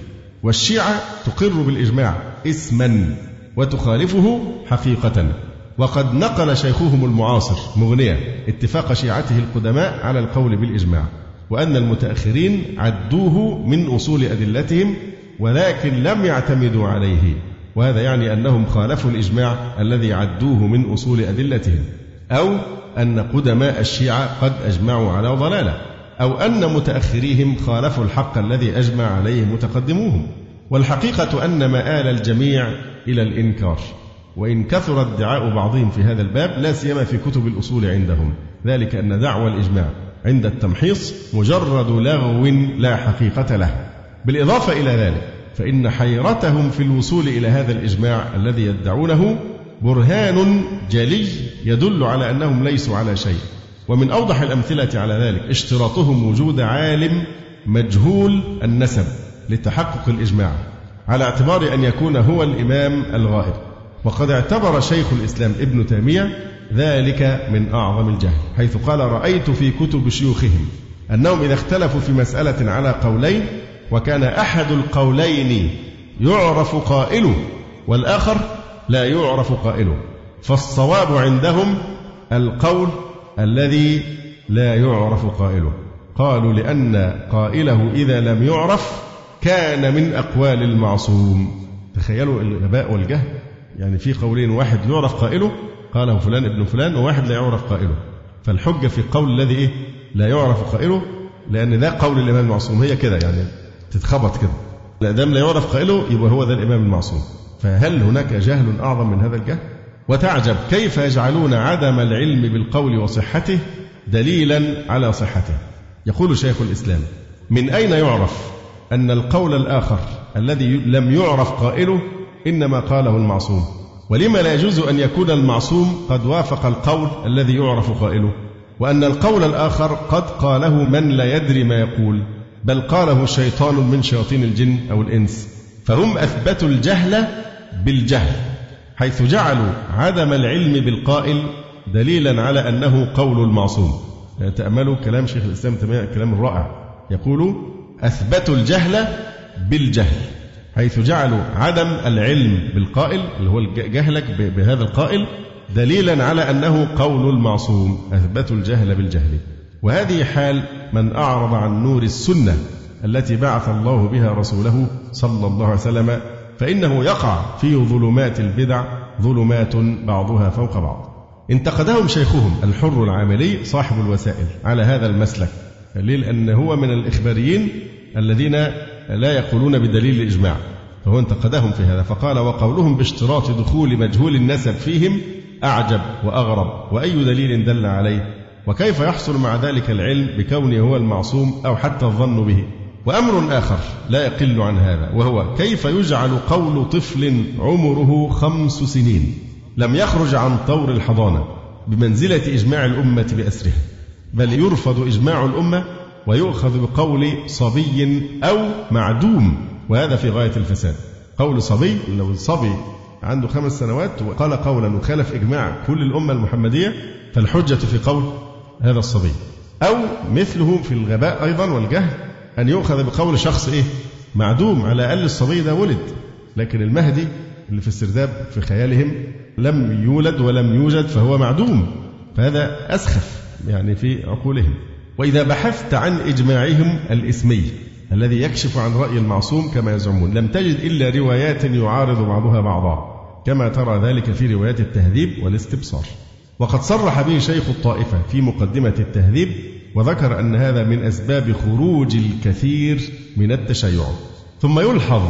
والشيعة تقر بالإجماع اسما. وتخالفه حقيقة. وقد نقل شيخهم المعاصر مغنية اتفاق شيعته القدماء على القول بالإجماع وأن المتأخرين عدوه من أصول أدلتهم ولكن لم يعتمدوا عليه. وهذا يعني أنهم خالفوا الإجماع الذي عدوه من أصول أدلتهم أو أن قدماء الشيعة قد أجمعوا على ضلالة أو أن متأخريهم خالفوا الحق الذي أجمع عليه متقدموهم. والحقيقة أن مآل الجميع إلى الإنكار وإن كثر ادعاء بعضهم في هذا الباب لا سيما في كتب الأصول عندهم. ذلك أن دعوى الإجماع عند التمحيص مجرد لغو لا حقيقة له. بالإضافة إلى ذلك فإن حيرتهم في الوصول إلى هذا الإجماع الذي يدعونه برهان جلي يدل على أنهم ليسوا على شيء. ومن أوضح الأمثلة على ذلك اشتراطهم وجود عالم مجهول النسب. لتحقق الإجماع على اعتبار أن يكون هو الإمام الغائب. وقد اعتبر شيخ الإسلام ابن تيمية ذلك من أعظم الجهل حيث قال رأيت في كتب شيوخهم أنهم إذا اختلفوا في مسألة على قولين وكان أحد القولين يعرف قائله والآخر لا يعرف قائله. فالصواب عندهم القول الذي لا يعرف قائله. قالوا لأن قائله إذا لم يعرف كان من أقوال المعصوم. تخيلوا الغباء والجهل. يعني في قولين واحد يعرف قائله قاله فلان ابن فلان وواحد لا يعرف قائله. فالحجة في القول الذي إيه؟ لا يعرف قائله لأن ده قول الإمام المعصوم. هي كده يعني تتخبط كده. لا دام لا يعرف قائله يبقى هو ده الإمام المعصوم. فهل هناك جهل أعظم من هذا الجهل؟ وتعجب كيف يجعلون عدم العلم بالقول وصحته دليلا على صحته؟ يقول شيخ الإسلام من أين يعرف؟ أن القول الآخر الذي لم يعرف قائله إنما قاله المعصوم. ولما لا يجوز أن يكون المعصوم قد وافق القول الذي يعرف قائله وأن القول الآخر قد قاله من لا يدري ما يقول بل قاله شيطان من شياطين الجن أو الإنس. فهم أثبتوا الجهل بالجهل حيث جعلوا عدم العلم بالقائل دليلا على أنه قول المعصوم. تأملوا كلام شيخ الإسلام تيمية الكلام الرائع يقول أثبتوا الجهل بالجهل حيث جعلوا عدم العلم بالقائل اللي هو جهلك بهذا القائل دليلا على أنه قول المعصوم أثبتوا الجهل بالجهل. وهذه حال من أعرض عن نور السنة التي بعث الله بها رسوله صلى الله عليه وسلم فإنه يقع في ظلمات البدع ظلمات بعضها فوق بعض. انتقدهم شيخهم الحر العاملي صاحب الوسائل على هذا المسلك. ليه؟ لأن هو من الإخباريين الذين لا يقولون بدليل الإجماع. فهو انتقدهم في هذا فقال وقولهم باشتراط دخول مجهول النسب فيهم أعجب وأغرب وأي دليل دل عليه؟ وكيف يحصل مع ذلك العلم بكونه هو المعصوم أو حتى الظن به؟ وأمر آخر لا يقل عن هذا وهو كيف يجعل قول طفل عمره خمس سنين لم يخرج عن طور الحضانة بمنزلة إجماع الأمة بأسرها بل يرفض إجماع الأمة ويؤخذ بقول صبي أو معدوم وهذا في غاية الفساد. قول صبي لو الصبي عنده خمس سنوات وقال قولا وخالف إجماع كل الأمة المحمدية فالحجة في قول هذا الصبي. أو مثله في الغباء أيضا والجهل أن يؤخذ بقول شخص إيه؟ معدوم على الأقل الصبي ده ولد. لكن المهدي اللي في السرداب في خيالهم لم يولد ولم يوجد فهو معدوم فهذا أسخف. يعني في عقولهم. وإذا بحثت عن إجماعهم الإسمي الذي يكشف عن رأي المعصوم كما يزعمون لم تجد إلا روايات يعارض بعضها بعضا كما ترى ذلك في روايات التهذيب والاستبصار. وقد صرح به شيخ الطائفة في مقدمة التهذيب وذكر أن هذا من أسباب خروج الكثير من التشيع. ثم يلحظ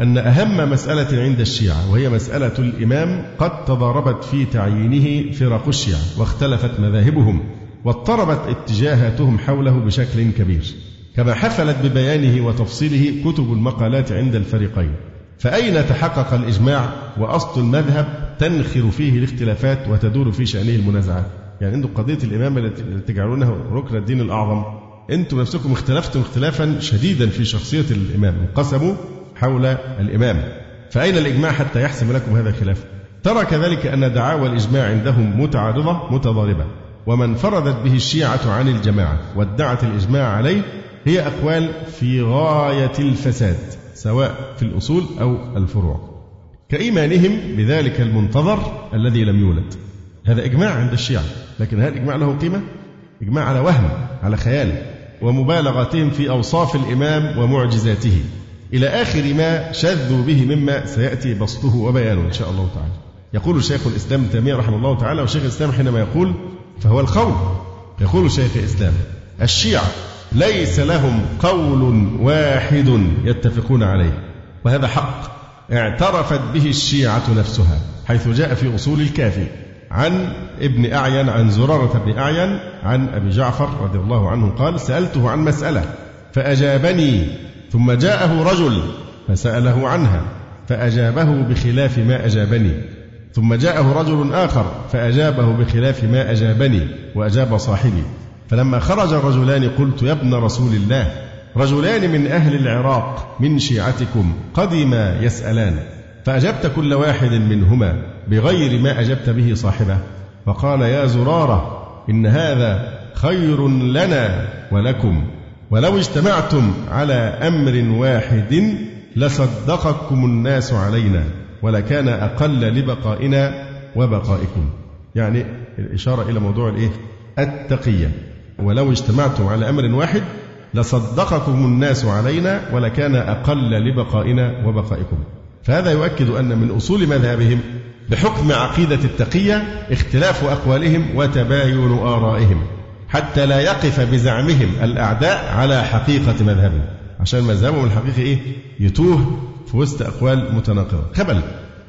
أن أهم مسألة عند الشيعة وهي مسألة الإمام قد تضاربت في تعيينه فرق الشيعة واختلفت مذاهبهم. واضطربت اتجاهاتهم حوله بشكل كبير. كما حفلت ببيانه وتفصيله كتب المقالات عند الفريقين. فأين تحقق الإجماع وأصل المذهب تنخر فيه الاختلافات وتدور في شأنه المنازعات؟ يعني عندك قضية الإمامة التي تجعلونها ركن الدين الأعظم أنتم نفسكم اختلفتم اختلافا شديدا في شخصية الإمام انقسموا حول الإمام. فأين الإجماع حتى يحسم لكم هذا الخلاف؟ ترى كذلك أن دعاوى الإجماع عندهم متعارضة متضاربة. ومن فرضت به الشيعة عن الجماعة وادعت الإجماع عليه هي أقوال في غاية الفساد سواء في الأصول أو الفروع. كإيمانهم بذلك المنتظر الذي لم يولد. هذا إجماع عند الشيعة لكن هل الإجماع له قيمة؟ إجماع على وهم على خيال ومبالغتهم في أوصاف الإمام ومعجزاته. إلى آخر ما شذوا به مما سيأتي بسطه وبيانه إن شاء الله تعالى. يقول شيخ الإسلام تيمية رحمه الله تعالى وشيخ الإسلام حينما يقول فهو القول. يقول شيخ الإسلام الشيعة ليس لهم قول واحد يتفقون عليه وهذا حق. اعترفت به الشيعة نفسها حيث جاء في أصول الكافي عن ابن أعين عن زرارة بن أعين عن أبي جعفر رضي الله عنه قال سألته عن مسألة فأجابني ثم جاءه رجل فسأله عنها فأجابه بخلاف ما أجابني. ثم جاءه رجل آخر فأجابه بخلاف ما أجابني وأجاب صاحبي. فلما خرج الرجلان قلت يا ابن رسول الله رجلان من أهل العراق من شيعتكم قدما يسألان. فأجبت كل واحد منهما بغير ما أجبت به صاحبه. فقال يا زرارة إن هذا خير لنا ولكم. ولو اجتمعتم على أمر واحد لصدقكم الناس علينا. ولكان أقل لبقائنا وبقائكم يعني الإشارة إلى موضوع الإيه؟ التقية ولو اجتمعتم على أمر واحد لصدقكم الناس علينا ولكان أقل لبقائنا وبقائكم فهذا يؤكد أن من أصول مذهبهم بحكم عقيدة التقية اختلاف أقوالهم وتباين آرائهم حتى لا يقف بزعمهم الأعداء على حقيقة مذهبهم عشان مذهبهم الحقيقي إيه؟ يتوه في وسط أقوال متناقضة. خبل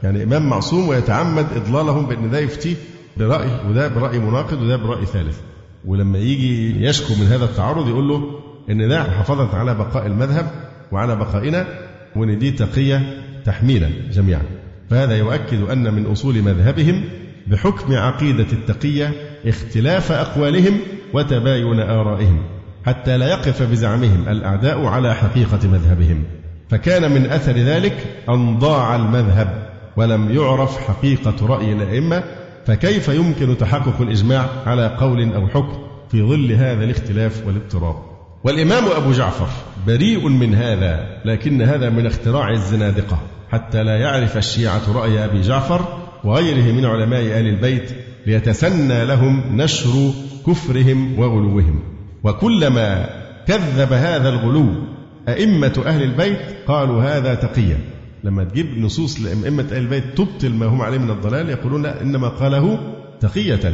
يعني إمام معصوم ويتعمد إضلالهم بأن ده يفتيه برأي وده برأي مناقض وده برأي ثالث. ولما يجي يشكو من هذا التعارض يقول له إن ده محافظه على بقاء المذهب وعلى بقائنا وإن دي تقية تحمينا جميعا. فهذا يؤكد أن من أصول مذهبهم بحكم عقيدة التقية اختلاف أقوالهم وتباين آرائهم حتى لا يقف بزعمهم الأعداء على حقيقة مذهبهم. فكان من أثر ذلك أن ضاع المذهب ولم يعرف حقيقة رأي الأئمة فكيف يمكن تحقق الإجماع على قول أو حكم في ظل هذا الاختلاف والاضطراب؟ والإمام أبو جعفر بريء من هذا لكن هذا من اختراع الزنادقة حتى لا يعرف الشيعة رأي أبي جعفر وغيره من علماء آل البيت ليتسنى لهم نشر كفرهم وغلوهم. وكلما كذب هذا الغلو أئمة أهل البيت قالوا هذا تقيا لما تجيب نصوص لأئمة أهل البيت تبطل ما هم عليه من الضلال يقولون لا إنما قاله تقية.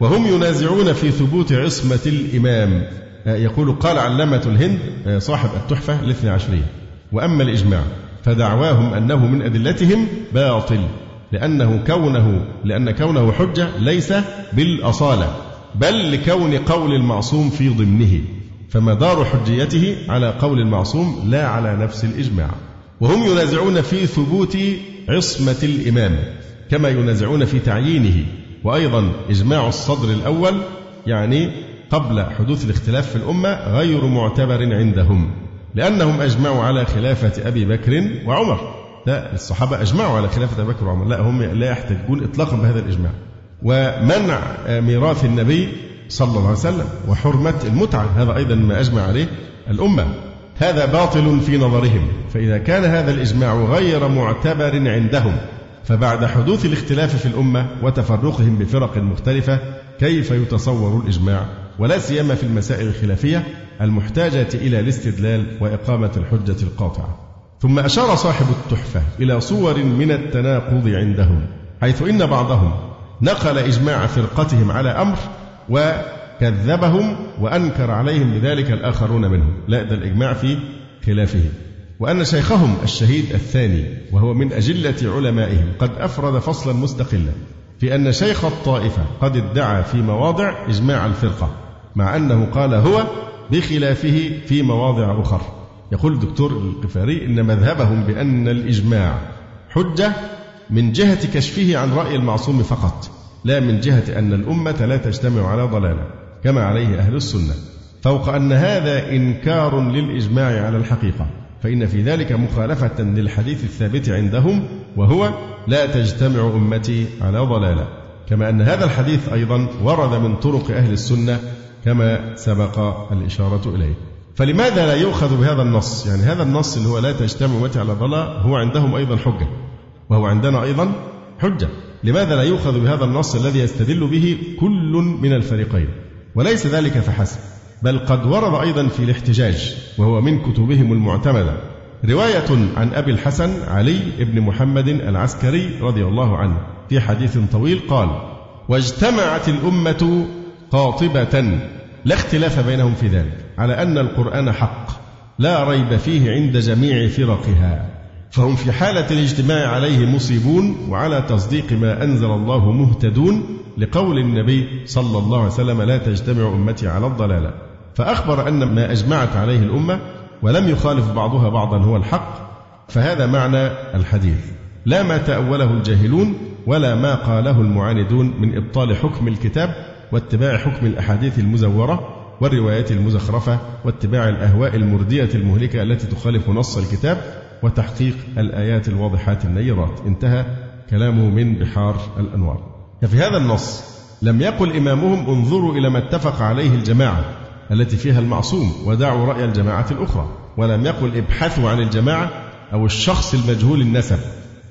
وهم ينازعون في ثبوت عصمة الإمام. يقول قال علامة الهند صاحب التحفة الاثنى عشرية. وأما الإجماع فدعواهم أنه من أدلتهم باطل لأنه كونه لأن كونه حجة ليس بالأصالة بل لكون قول المعصوم في ضمنه. فمدار حجيته على قول المعصوم لا على نفس الإجماع. وهم ينازعون في ثبوت عصمة الإمام كما ينازعون في تعيينه. وأيضا إجماع الصدر الأول يعني قبل حدوث الاختلاف في الأمة غير معتبر عندهم لأنهم أجمعوا على خلافة أبي بكر وعمر. لا الصحابة أجمعوا على خلافة أبي بكر وعمر. لا هم لا يحتجون إطلاقا بهذا الإجماع. ومنع ميراث النبي صلى الله عليه وسلم وحرمة المتعة هذا أيضا ما أجمع عليه الأمة. هذا باطل في نظرهم فإذا كان هذا الإجماع غير معتبر عندهم فبعد حدوث الاختلاف في الأمة وتفرقهم بفرق مختلفة كيف يتصور الإجماع؟ ولا سيما في المسائل الخلافية المحتاجة إلى الاستدلال وإقامة الحجة القاطعة. ثم أشار صاحب التحفة إلى صور من التناقض عندهم حيث إن بعضهم نقل إجماع فرقتهم على أمر و كذبهم وأنكر عليهم بذلك الآخرون منهم. لا ده الإجماع في خلافه وأن شيخهم الشهيد الثاني وهو من أجلة علمائهم قد أفرد فصلا مستقلا في أن شيخ الطائفة قد ادعى في مواضع إجماع الفرقة مع أنه قال هو بخلافه في مواضع أخرى يقول الدكتور القفاري إن مذهبهم بأن الإجماع حجة من جهة كشفه عن رأي المعصوم فقط. لا من جهة أن الأمة لا تجتمع على ضلالة كما عليه أهل السنة. فوق أن هذا إنكار للإجماع على الحقيقة. فإن في ذلك مخالفة للحديث الثابت عندهم وهو لا تجتمع أمتي على ضلالة. كما أن هذا الحديث أيضا ورد من طرق أهل السنة كما سبق الإشارة إليه. فلماذا لا يؤخذ بهذا النص؟ يعني هذا النص اللي هو لا تجتمع أمتي على ضلالة هو عندهم أيضا حجة. وهو عندنا أيضا حجة. لماذا لا يؤخذ بهذا النص الذي يستدل به كل من الفريقين؟ وليس ذلك فحسب بل قد ورد أيضا في الاحتجاج وهو من كتبهم المعتمدة. رواية عن أبي الحسن علي بن محمد العسكري رضي الله عنه في حديث طويل قال واجتمعت الأمة قاطبة لا اختلاف بينهم في ذلك على أن القرآن حق لا ريب فيه عند جميع فرقها. فهم في حالة الاجتماع عليه مصيبون وعلى تصديق ما أنزل الله مهتدون لقول النبي صلى الله عليه وسلم لا تجتمع أمتي على الضلالة. فأخبر أن ما أجمعت عليه الأمة ولم يخالف بعضها بعضا هو الحق فهذا معنى الحديث. لا ما تأوله الجاهلون ولا ما قاله المعاندون من إبطال حكم الكتاب واتباع حكم الأحاديث المزورة والروايات المزخرفة واتباع الأهواء المردية المهلكة التي تخالف نص الكتاب وتحقيق الآيات الواضحات النيرات. انتهى كلامه من بحار الأنوار. ففي هذا النص لم يقل إمامهم انظروا إلى ما اتفق عليه الجماعة التي فيها المعصوم ودعوا رأي الجماعة الأخرى. ولم يقل ابحثوا عن الجماعة أو الشخص المجهول النسب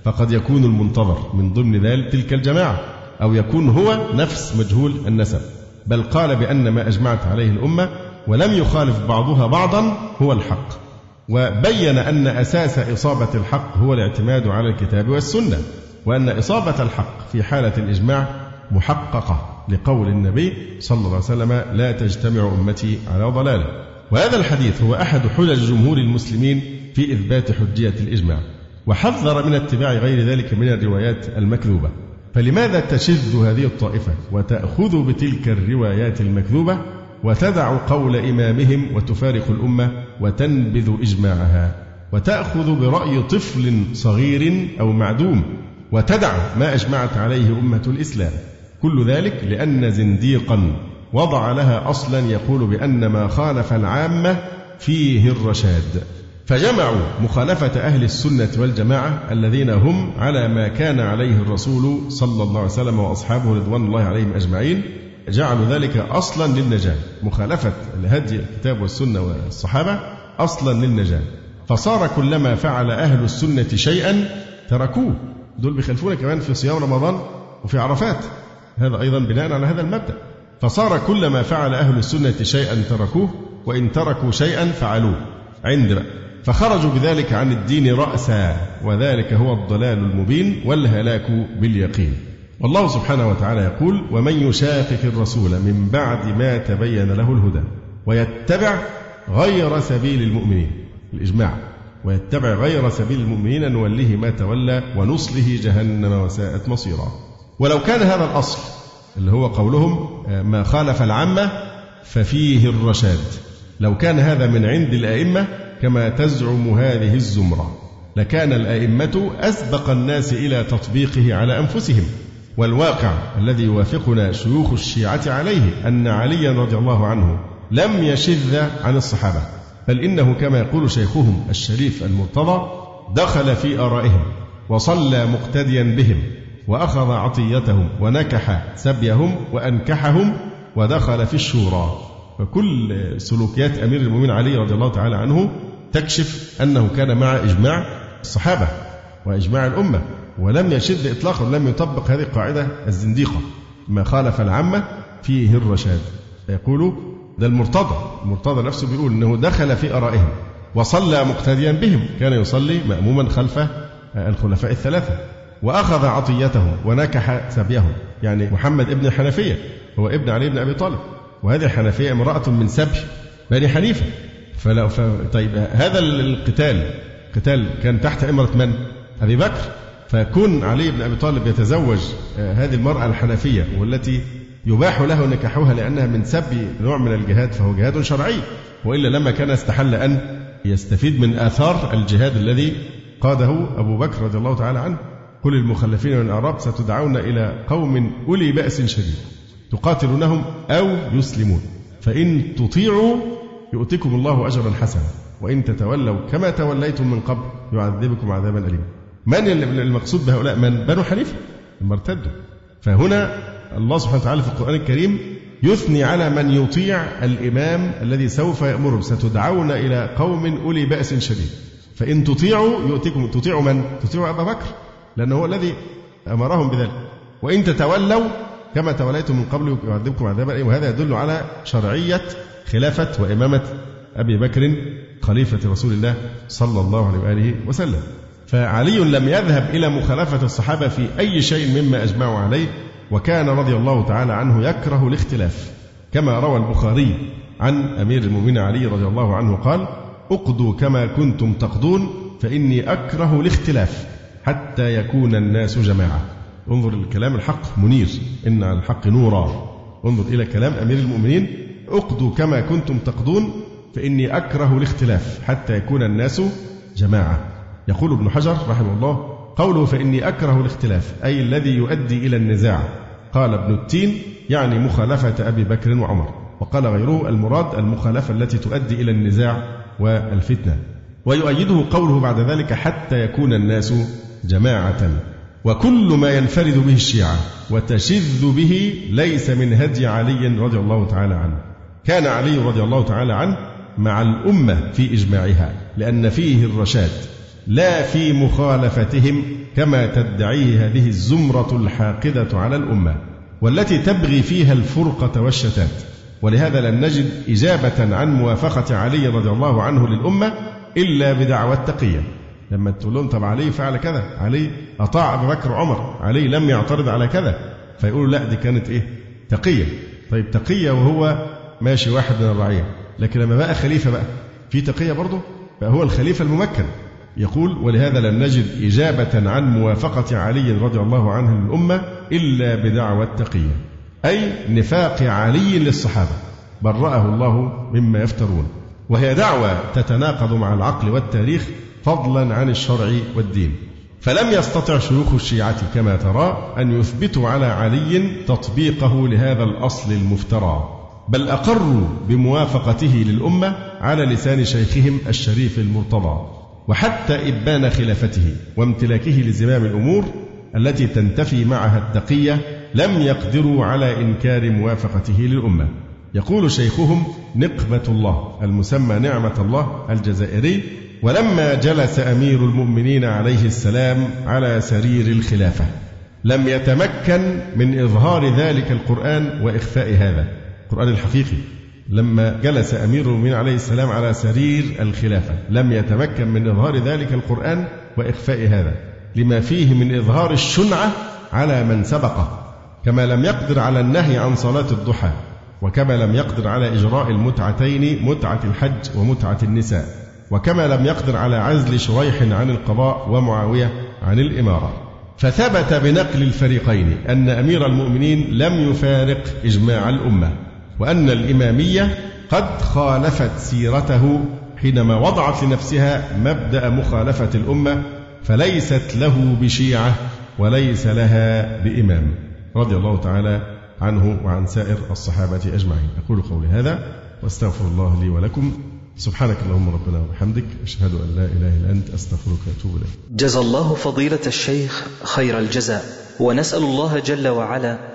فقد يكون المنتظر من ضمن ذلك تلك الجماعة أو يكون هو نفس مجهول النسب. بل قال بأن ما أجمعت عليه الأمة ولم يخالف بعضها بعضا هو الحق. وبين أن أساس إصابة الحق هو الاعتماد على الكتاب والسنة وأن إصابة الحق في حالة الإجماع محققة لقول النبي صلى الله عليه وسلم لا تجتمع أمتي على ضلالة. وهذا الحديث هو أحد حجج جمهور المسلمين في إثبات حجية الإجماع وحذر من اتباع غير ذلك من الروايات المكذوبة. فلماذا تشذ هذه الطائفة وتأخذ بتلك الروايات المكذوبة؟ وتدع قول إمامهم وتفارق الأمة وتنبذ إجماعها وتأخذ برأي طفل صغير أو معدوم وتدع ما أجمعت عليه أمة الإسلام. كل ذلك لأن زنديقا وضع لها أصلا يقول بأن ما خالف العامة فيه الرشاد. فجمعوا مخالفة أهل السنة والجماعة الذين هم على ما كان عليه الرسول صلى الله عليه وسلم وأصحابه رضوان الله عليهم أجمعين جعلوا ذلك أصلا للنجاة. مخالفة الهدي الكتاب والسنة والصحابة أصلا للنجاة. فصار كلما فعل أهل السنة شيئا تركوه. دول بيخالفون كمان في صيام رمضان وفي عرفات. هذا أيضا بناء على هذا المبدأ. فصار كلما فعل أهل السنة شيئا تركوه وإن تركوا شيئا فعلوه. عند بقى. فخرجوا بذلك عن الدين رأسا وذلك هو الضلال المبين والهلاك باليقين. والله سبحانه وتعالى يقول ومن يشاقق الرسول من بعد ما تبين له الهدى ويتبع غير سبيل المؤمنين الإجماع. ويتبع غير سبيل المؤمنين نوله ما تولى ونصله جهنم وساءت مصيرا. ولو كان هذا الأصل اللي هو قولهم ما خالف العامة ففيه الرشاد. لو كان هذا من عند الأئمة كما تزعم هذه الزمرة لكان الأئمة أسبق الناس إلى تطبيقه على أنفسهم. والواقع الذي يوافقنا شيوخ الشيعة عليه أن عليا رضي الله عنه لم يشذ عن الصحابة بل إنه كما يقول شيخهم الشريف المرتضى دخل في آرائهم وصلى مقتديا بهم وأخذ عطيتهم ونكح سبيهم وأنكحهم ودخل في الشورى. فكل سلوكيات أمير المؤمنين علي رضي الله تعالى عنه تكشف أنه كان مع إجماع الصحابة وإجماع الأمة. ولم يشد إطلاقا لم يطبق هذه القاعدة الزنديقة. ما خالف العامة فيه الرشاد. يقول ده المرتضى. المرتضى نفسه بيقول أنه دخل في آرائهم وصلى مقتديا بهم. كان يصلي مأموما خلف الخلفاء الثلاثة. وأخذ عطيتهم ونكح سبيهم. يعني محمد ابن الحنفية هو ابن علي بن أبي طالب. وهذه الحنفية امرأة من سبي بني حنيفة. فلو ف... طيب هذا القتال قتال كان تحت إمرة من؟ أبي بكر. فكون علي بن أبي طالب يتزوج آه، هذه المرأة الحنفية والتي يباح له نكاحها لأنها من سبي نوع من الجهاد فهو جهاد شرعي. وإلا لما كان استحل أن يستفيد من آثار الجهاد الذي قاده أبو بكر رضي الله تعالى عنه كل المخلفين من الأعراب ستدعون إلى قوم أولي بأس شديد تقاتلونهم أو يسلمون فإن تطيعوا يؤتكم الله أجرا حسنا وإن تتولوا كما توليتم من قبل يعذبكم عذابا أليما. من المقصود بهؤلاء؟ من بنو حنيفة؟ لما ارتدوا. فهنا الله سبحانه وتعالى في القرآن الكريم يثني على من يطيع الإمام الذي سوف يأمرهم. ستدعون إلى قوم أولي بأس شديد. فإن تطيعوا يؤتكم تطيعوا من؟ تطيعوا أبا بكر لأنه هو الذي أمرهم بذلك. وإن تتولوا كما توليتم من قبل يعذبكم عذابا وهذا يدل على شرعية خلافة وإمامة أبي بكر خليفة رسول الله صلى الله عليه وآله وسلم. فعلي لم يذهب إلى مخالفة الصحابة في أي شيء مما أجمعوا عليه وكان رضي الله تعالى عنه يكره الاختلاف. كما روى البخاري عن أمير المؤمنين علي رضي الله عنه قال أقضوا كما كنتم تقضون فإني أكره الاختلاف حتى يكون الناس جماعة. انظر الكلام الحق منير. إن على الحق نورا. انظر إلى كلام أمير المؤمنين أقضوا كما كنتم تقضون فإني أكره الاختلاف حتى يكون الناس جماعة. يقول ابن حجر رحمه الله قوله فإني أكره الاختلاف أي الذي يؤدي إلى النزاع. قال ابن التين يعني مخالفة أبي بكر وعمر. وقال غيره المراد المخالفة التي تؤدي إلى النزاع والفتنة. ويؤيده قوله بعد ذلك حتى يكون الناس جماعة. وكل ما ينفرد به الشيعة وتشذ به ليس من هدي علي رضي الله تعالى عنه. كان علي رضي الله تعالى عنه مع الأمة في إجماعها لأن فيه الرشاد. لا في مخالفتهم كما تدعيه هذه الزمرة الحاقدة على الأمة والتي تبغي فيها الفرقة والشتات. ولهذا لم نجد إجابة عن موافقة علي رضي الله عنه للأمة إلا بدعوى التقية. لما تقول لهم طب علي فعل كذا علي أطاع أبو بكر وعمر علي لم يعترض على كذا. فيقولوا لا دي كانت إيه؟ تقية. طيب تقية وهو ماشي واحد من الرعية. لكن لما بقى خليفة بقى في تقية برضه؟ بقى هو الخليفة الممكن. يقول ولهذا لم نجد إجابة عن موافقة علي رضي الله عنه للأمة إلا بدعوى التقية أي نفاق علي للصحابة برأه الله مما يفترون وهي دعوة تتناقض مع العقل والتاريخ فضلا عن الشرع والدين فلم يستطع شيوخ الشيعة كما ترى أن يثبتوا على علي تطبيقه لهذا الأصل المفترى بل أقروا بموافقته للأمة على لسان شيخهم الشريف المرتضى. وحتى إبان خلافته وامتلاكه لزمام الأمور التي تنتفي معها التقية لم يقدروا على إنكار موافقته للأمة. يقول شيخهم نقمة الله المسمى نعمة الله الجزائري ولما جلس أمير المؤمنين عليه السلام على سرير الخلافة لم يتمكن من إظهار ذلك القرآن وإخفاء هذا. القرآن الحقيقي. لما جلس أمير المؤمنين عليه السلام على سرير الخلافة. لم يتمكن من إظهار ذلك القرآن وإخفاء هذا. لما فيه من إظهار الشنعة على من سبقه. كما لم يقدر على النهي عن صلاة الضحى. وكما لم يقدر على إجراء المتعتين متعة الحج ومتعة النساء. وكما لم يقدر على عزل شريح عن القضاء ومعاوية عن الإمارة. فثبت بنقل الفريقين أن أمير المؤمنين لم يفارق إجماع الأمة. وأن الإمامية قد خالفت سيرته حينما وضعت لنفسها مبدأ مخالفة الأمة فليست له بشيعة وليس لها بإمام. رضي الله تعالى عنه وعن سائر الصحابة أجمعين. أقول قولي هذا واستغفر الله لي ولكم. سبحانك اللهم ربنا وبحمدك أشهد أن لا إله إلا أنت أستغفرك وأتوب إليك. جزى الله فضيلة الشيخ خير الجزاء ونسأل الله جل وعلا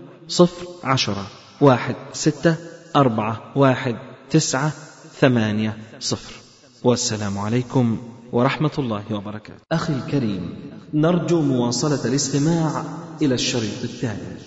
صفر عشرة واحد ستة أربعة واحد تسعة ثمانية صفر. والسلام عليكم ورحمة الله وبركاته. أخي الكريم نرجو مواصلة الاستماع إلى الشريط الثاني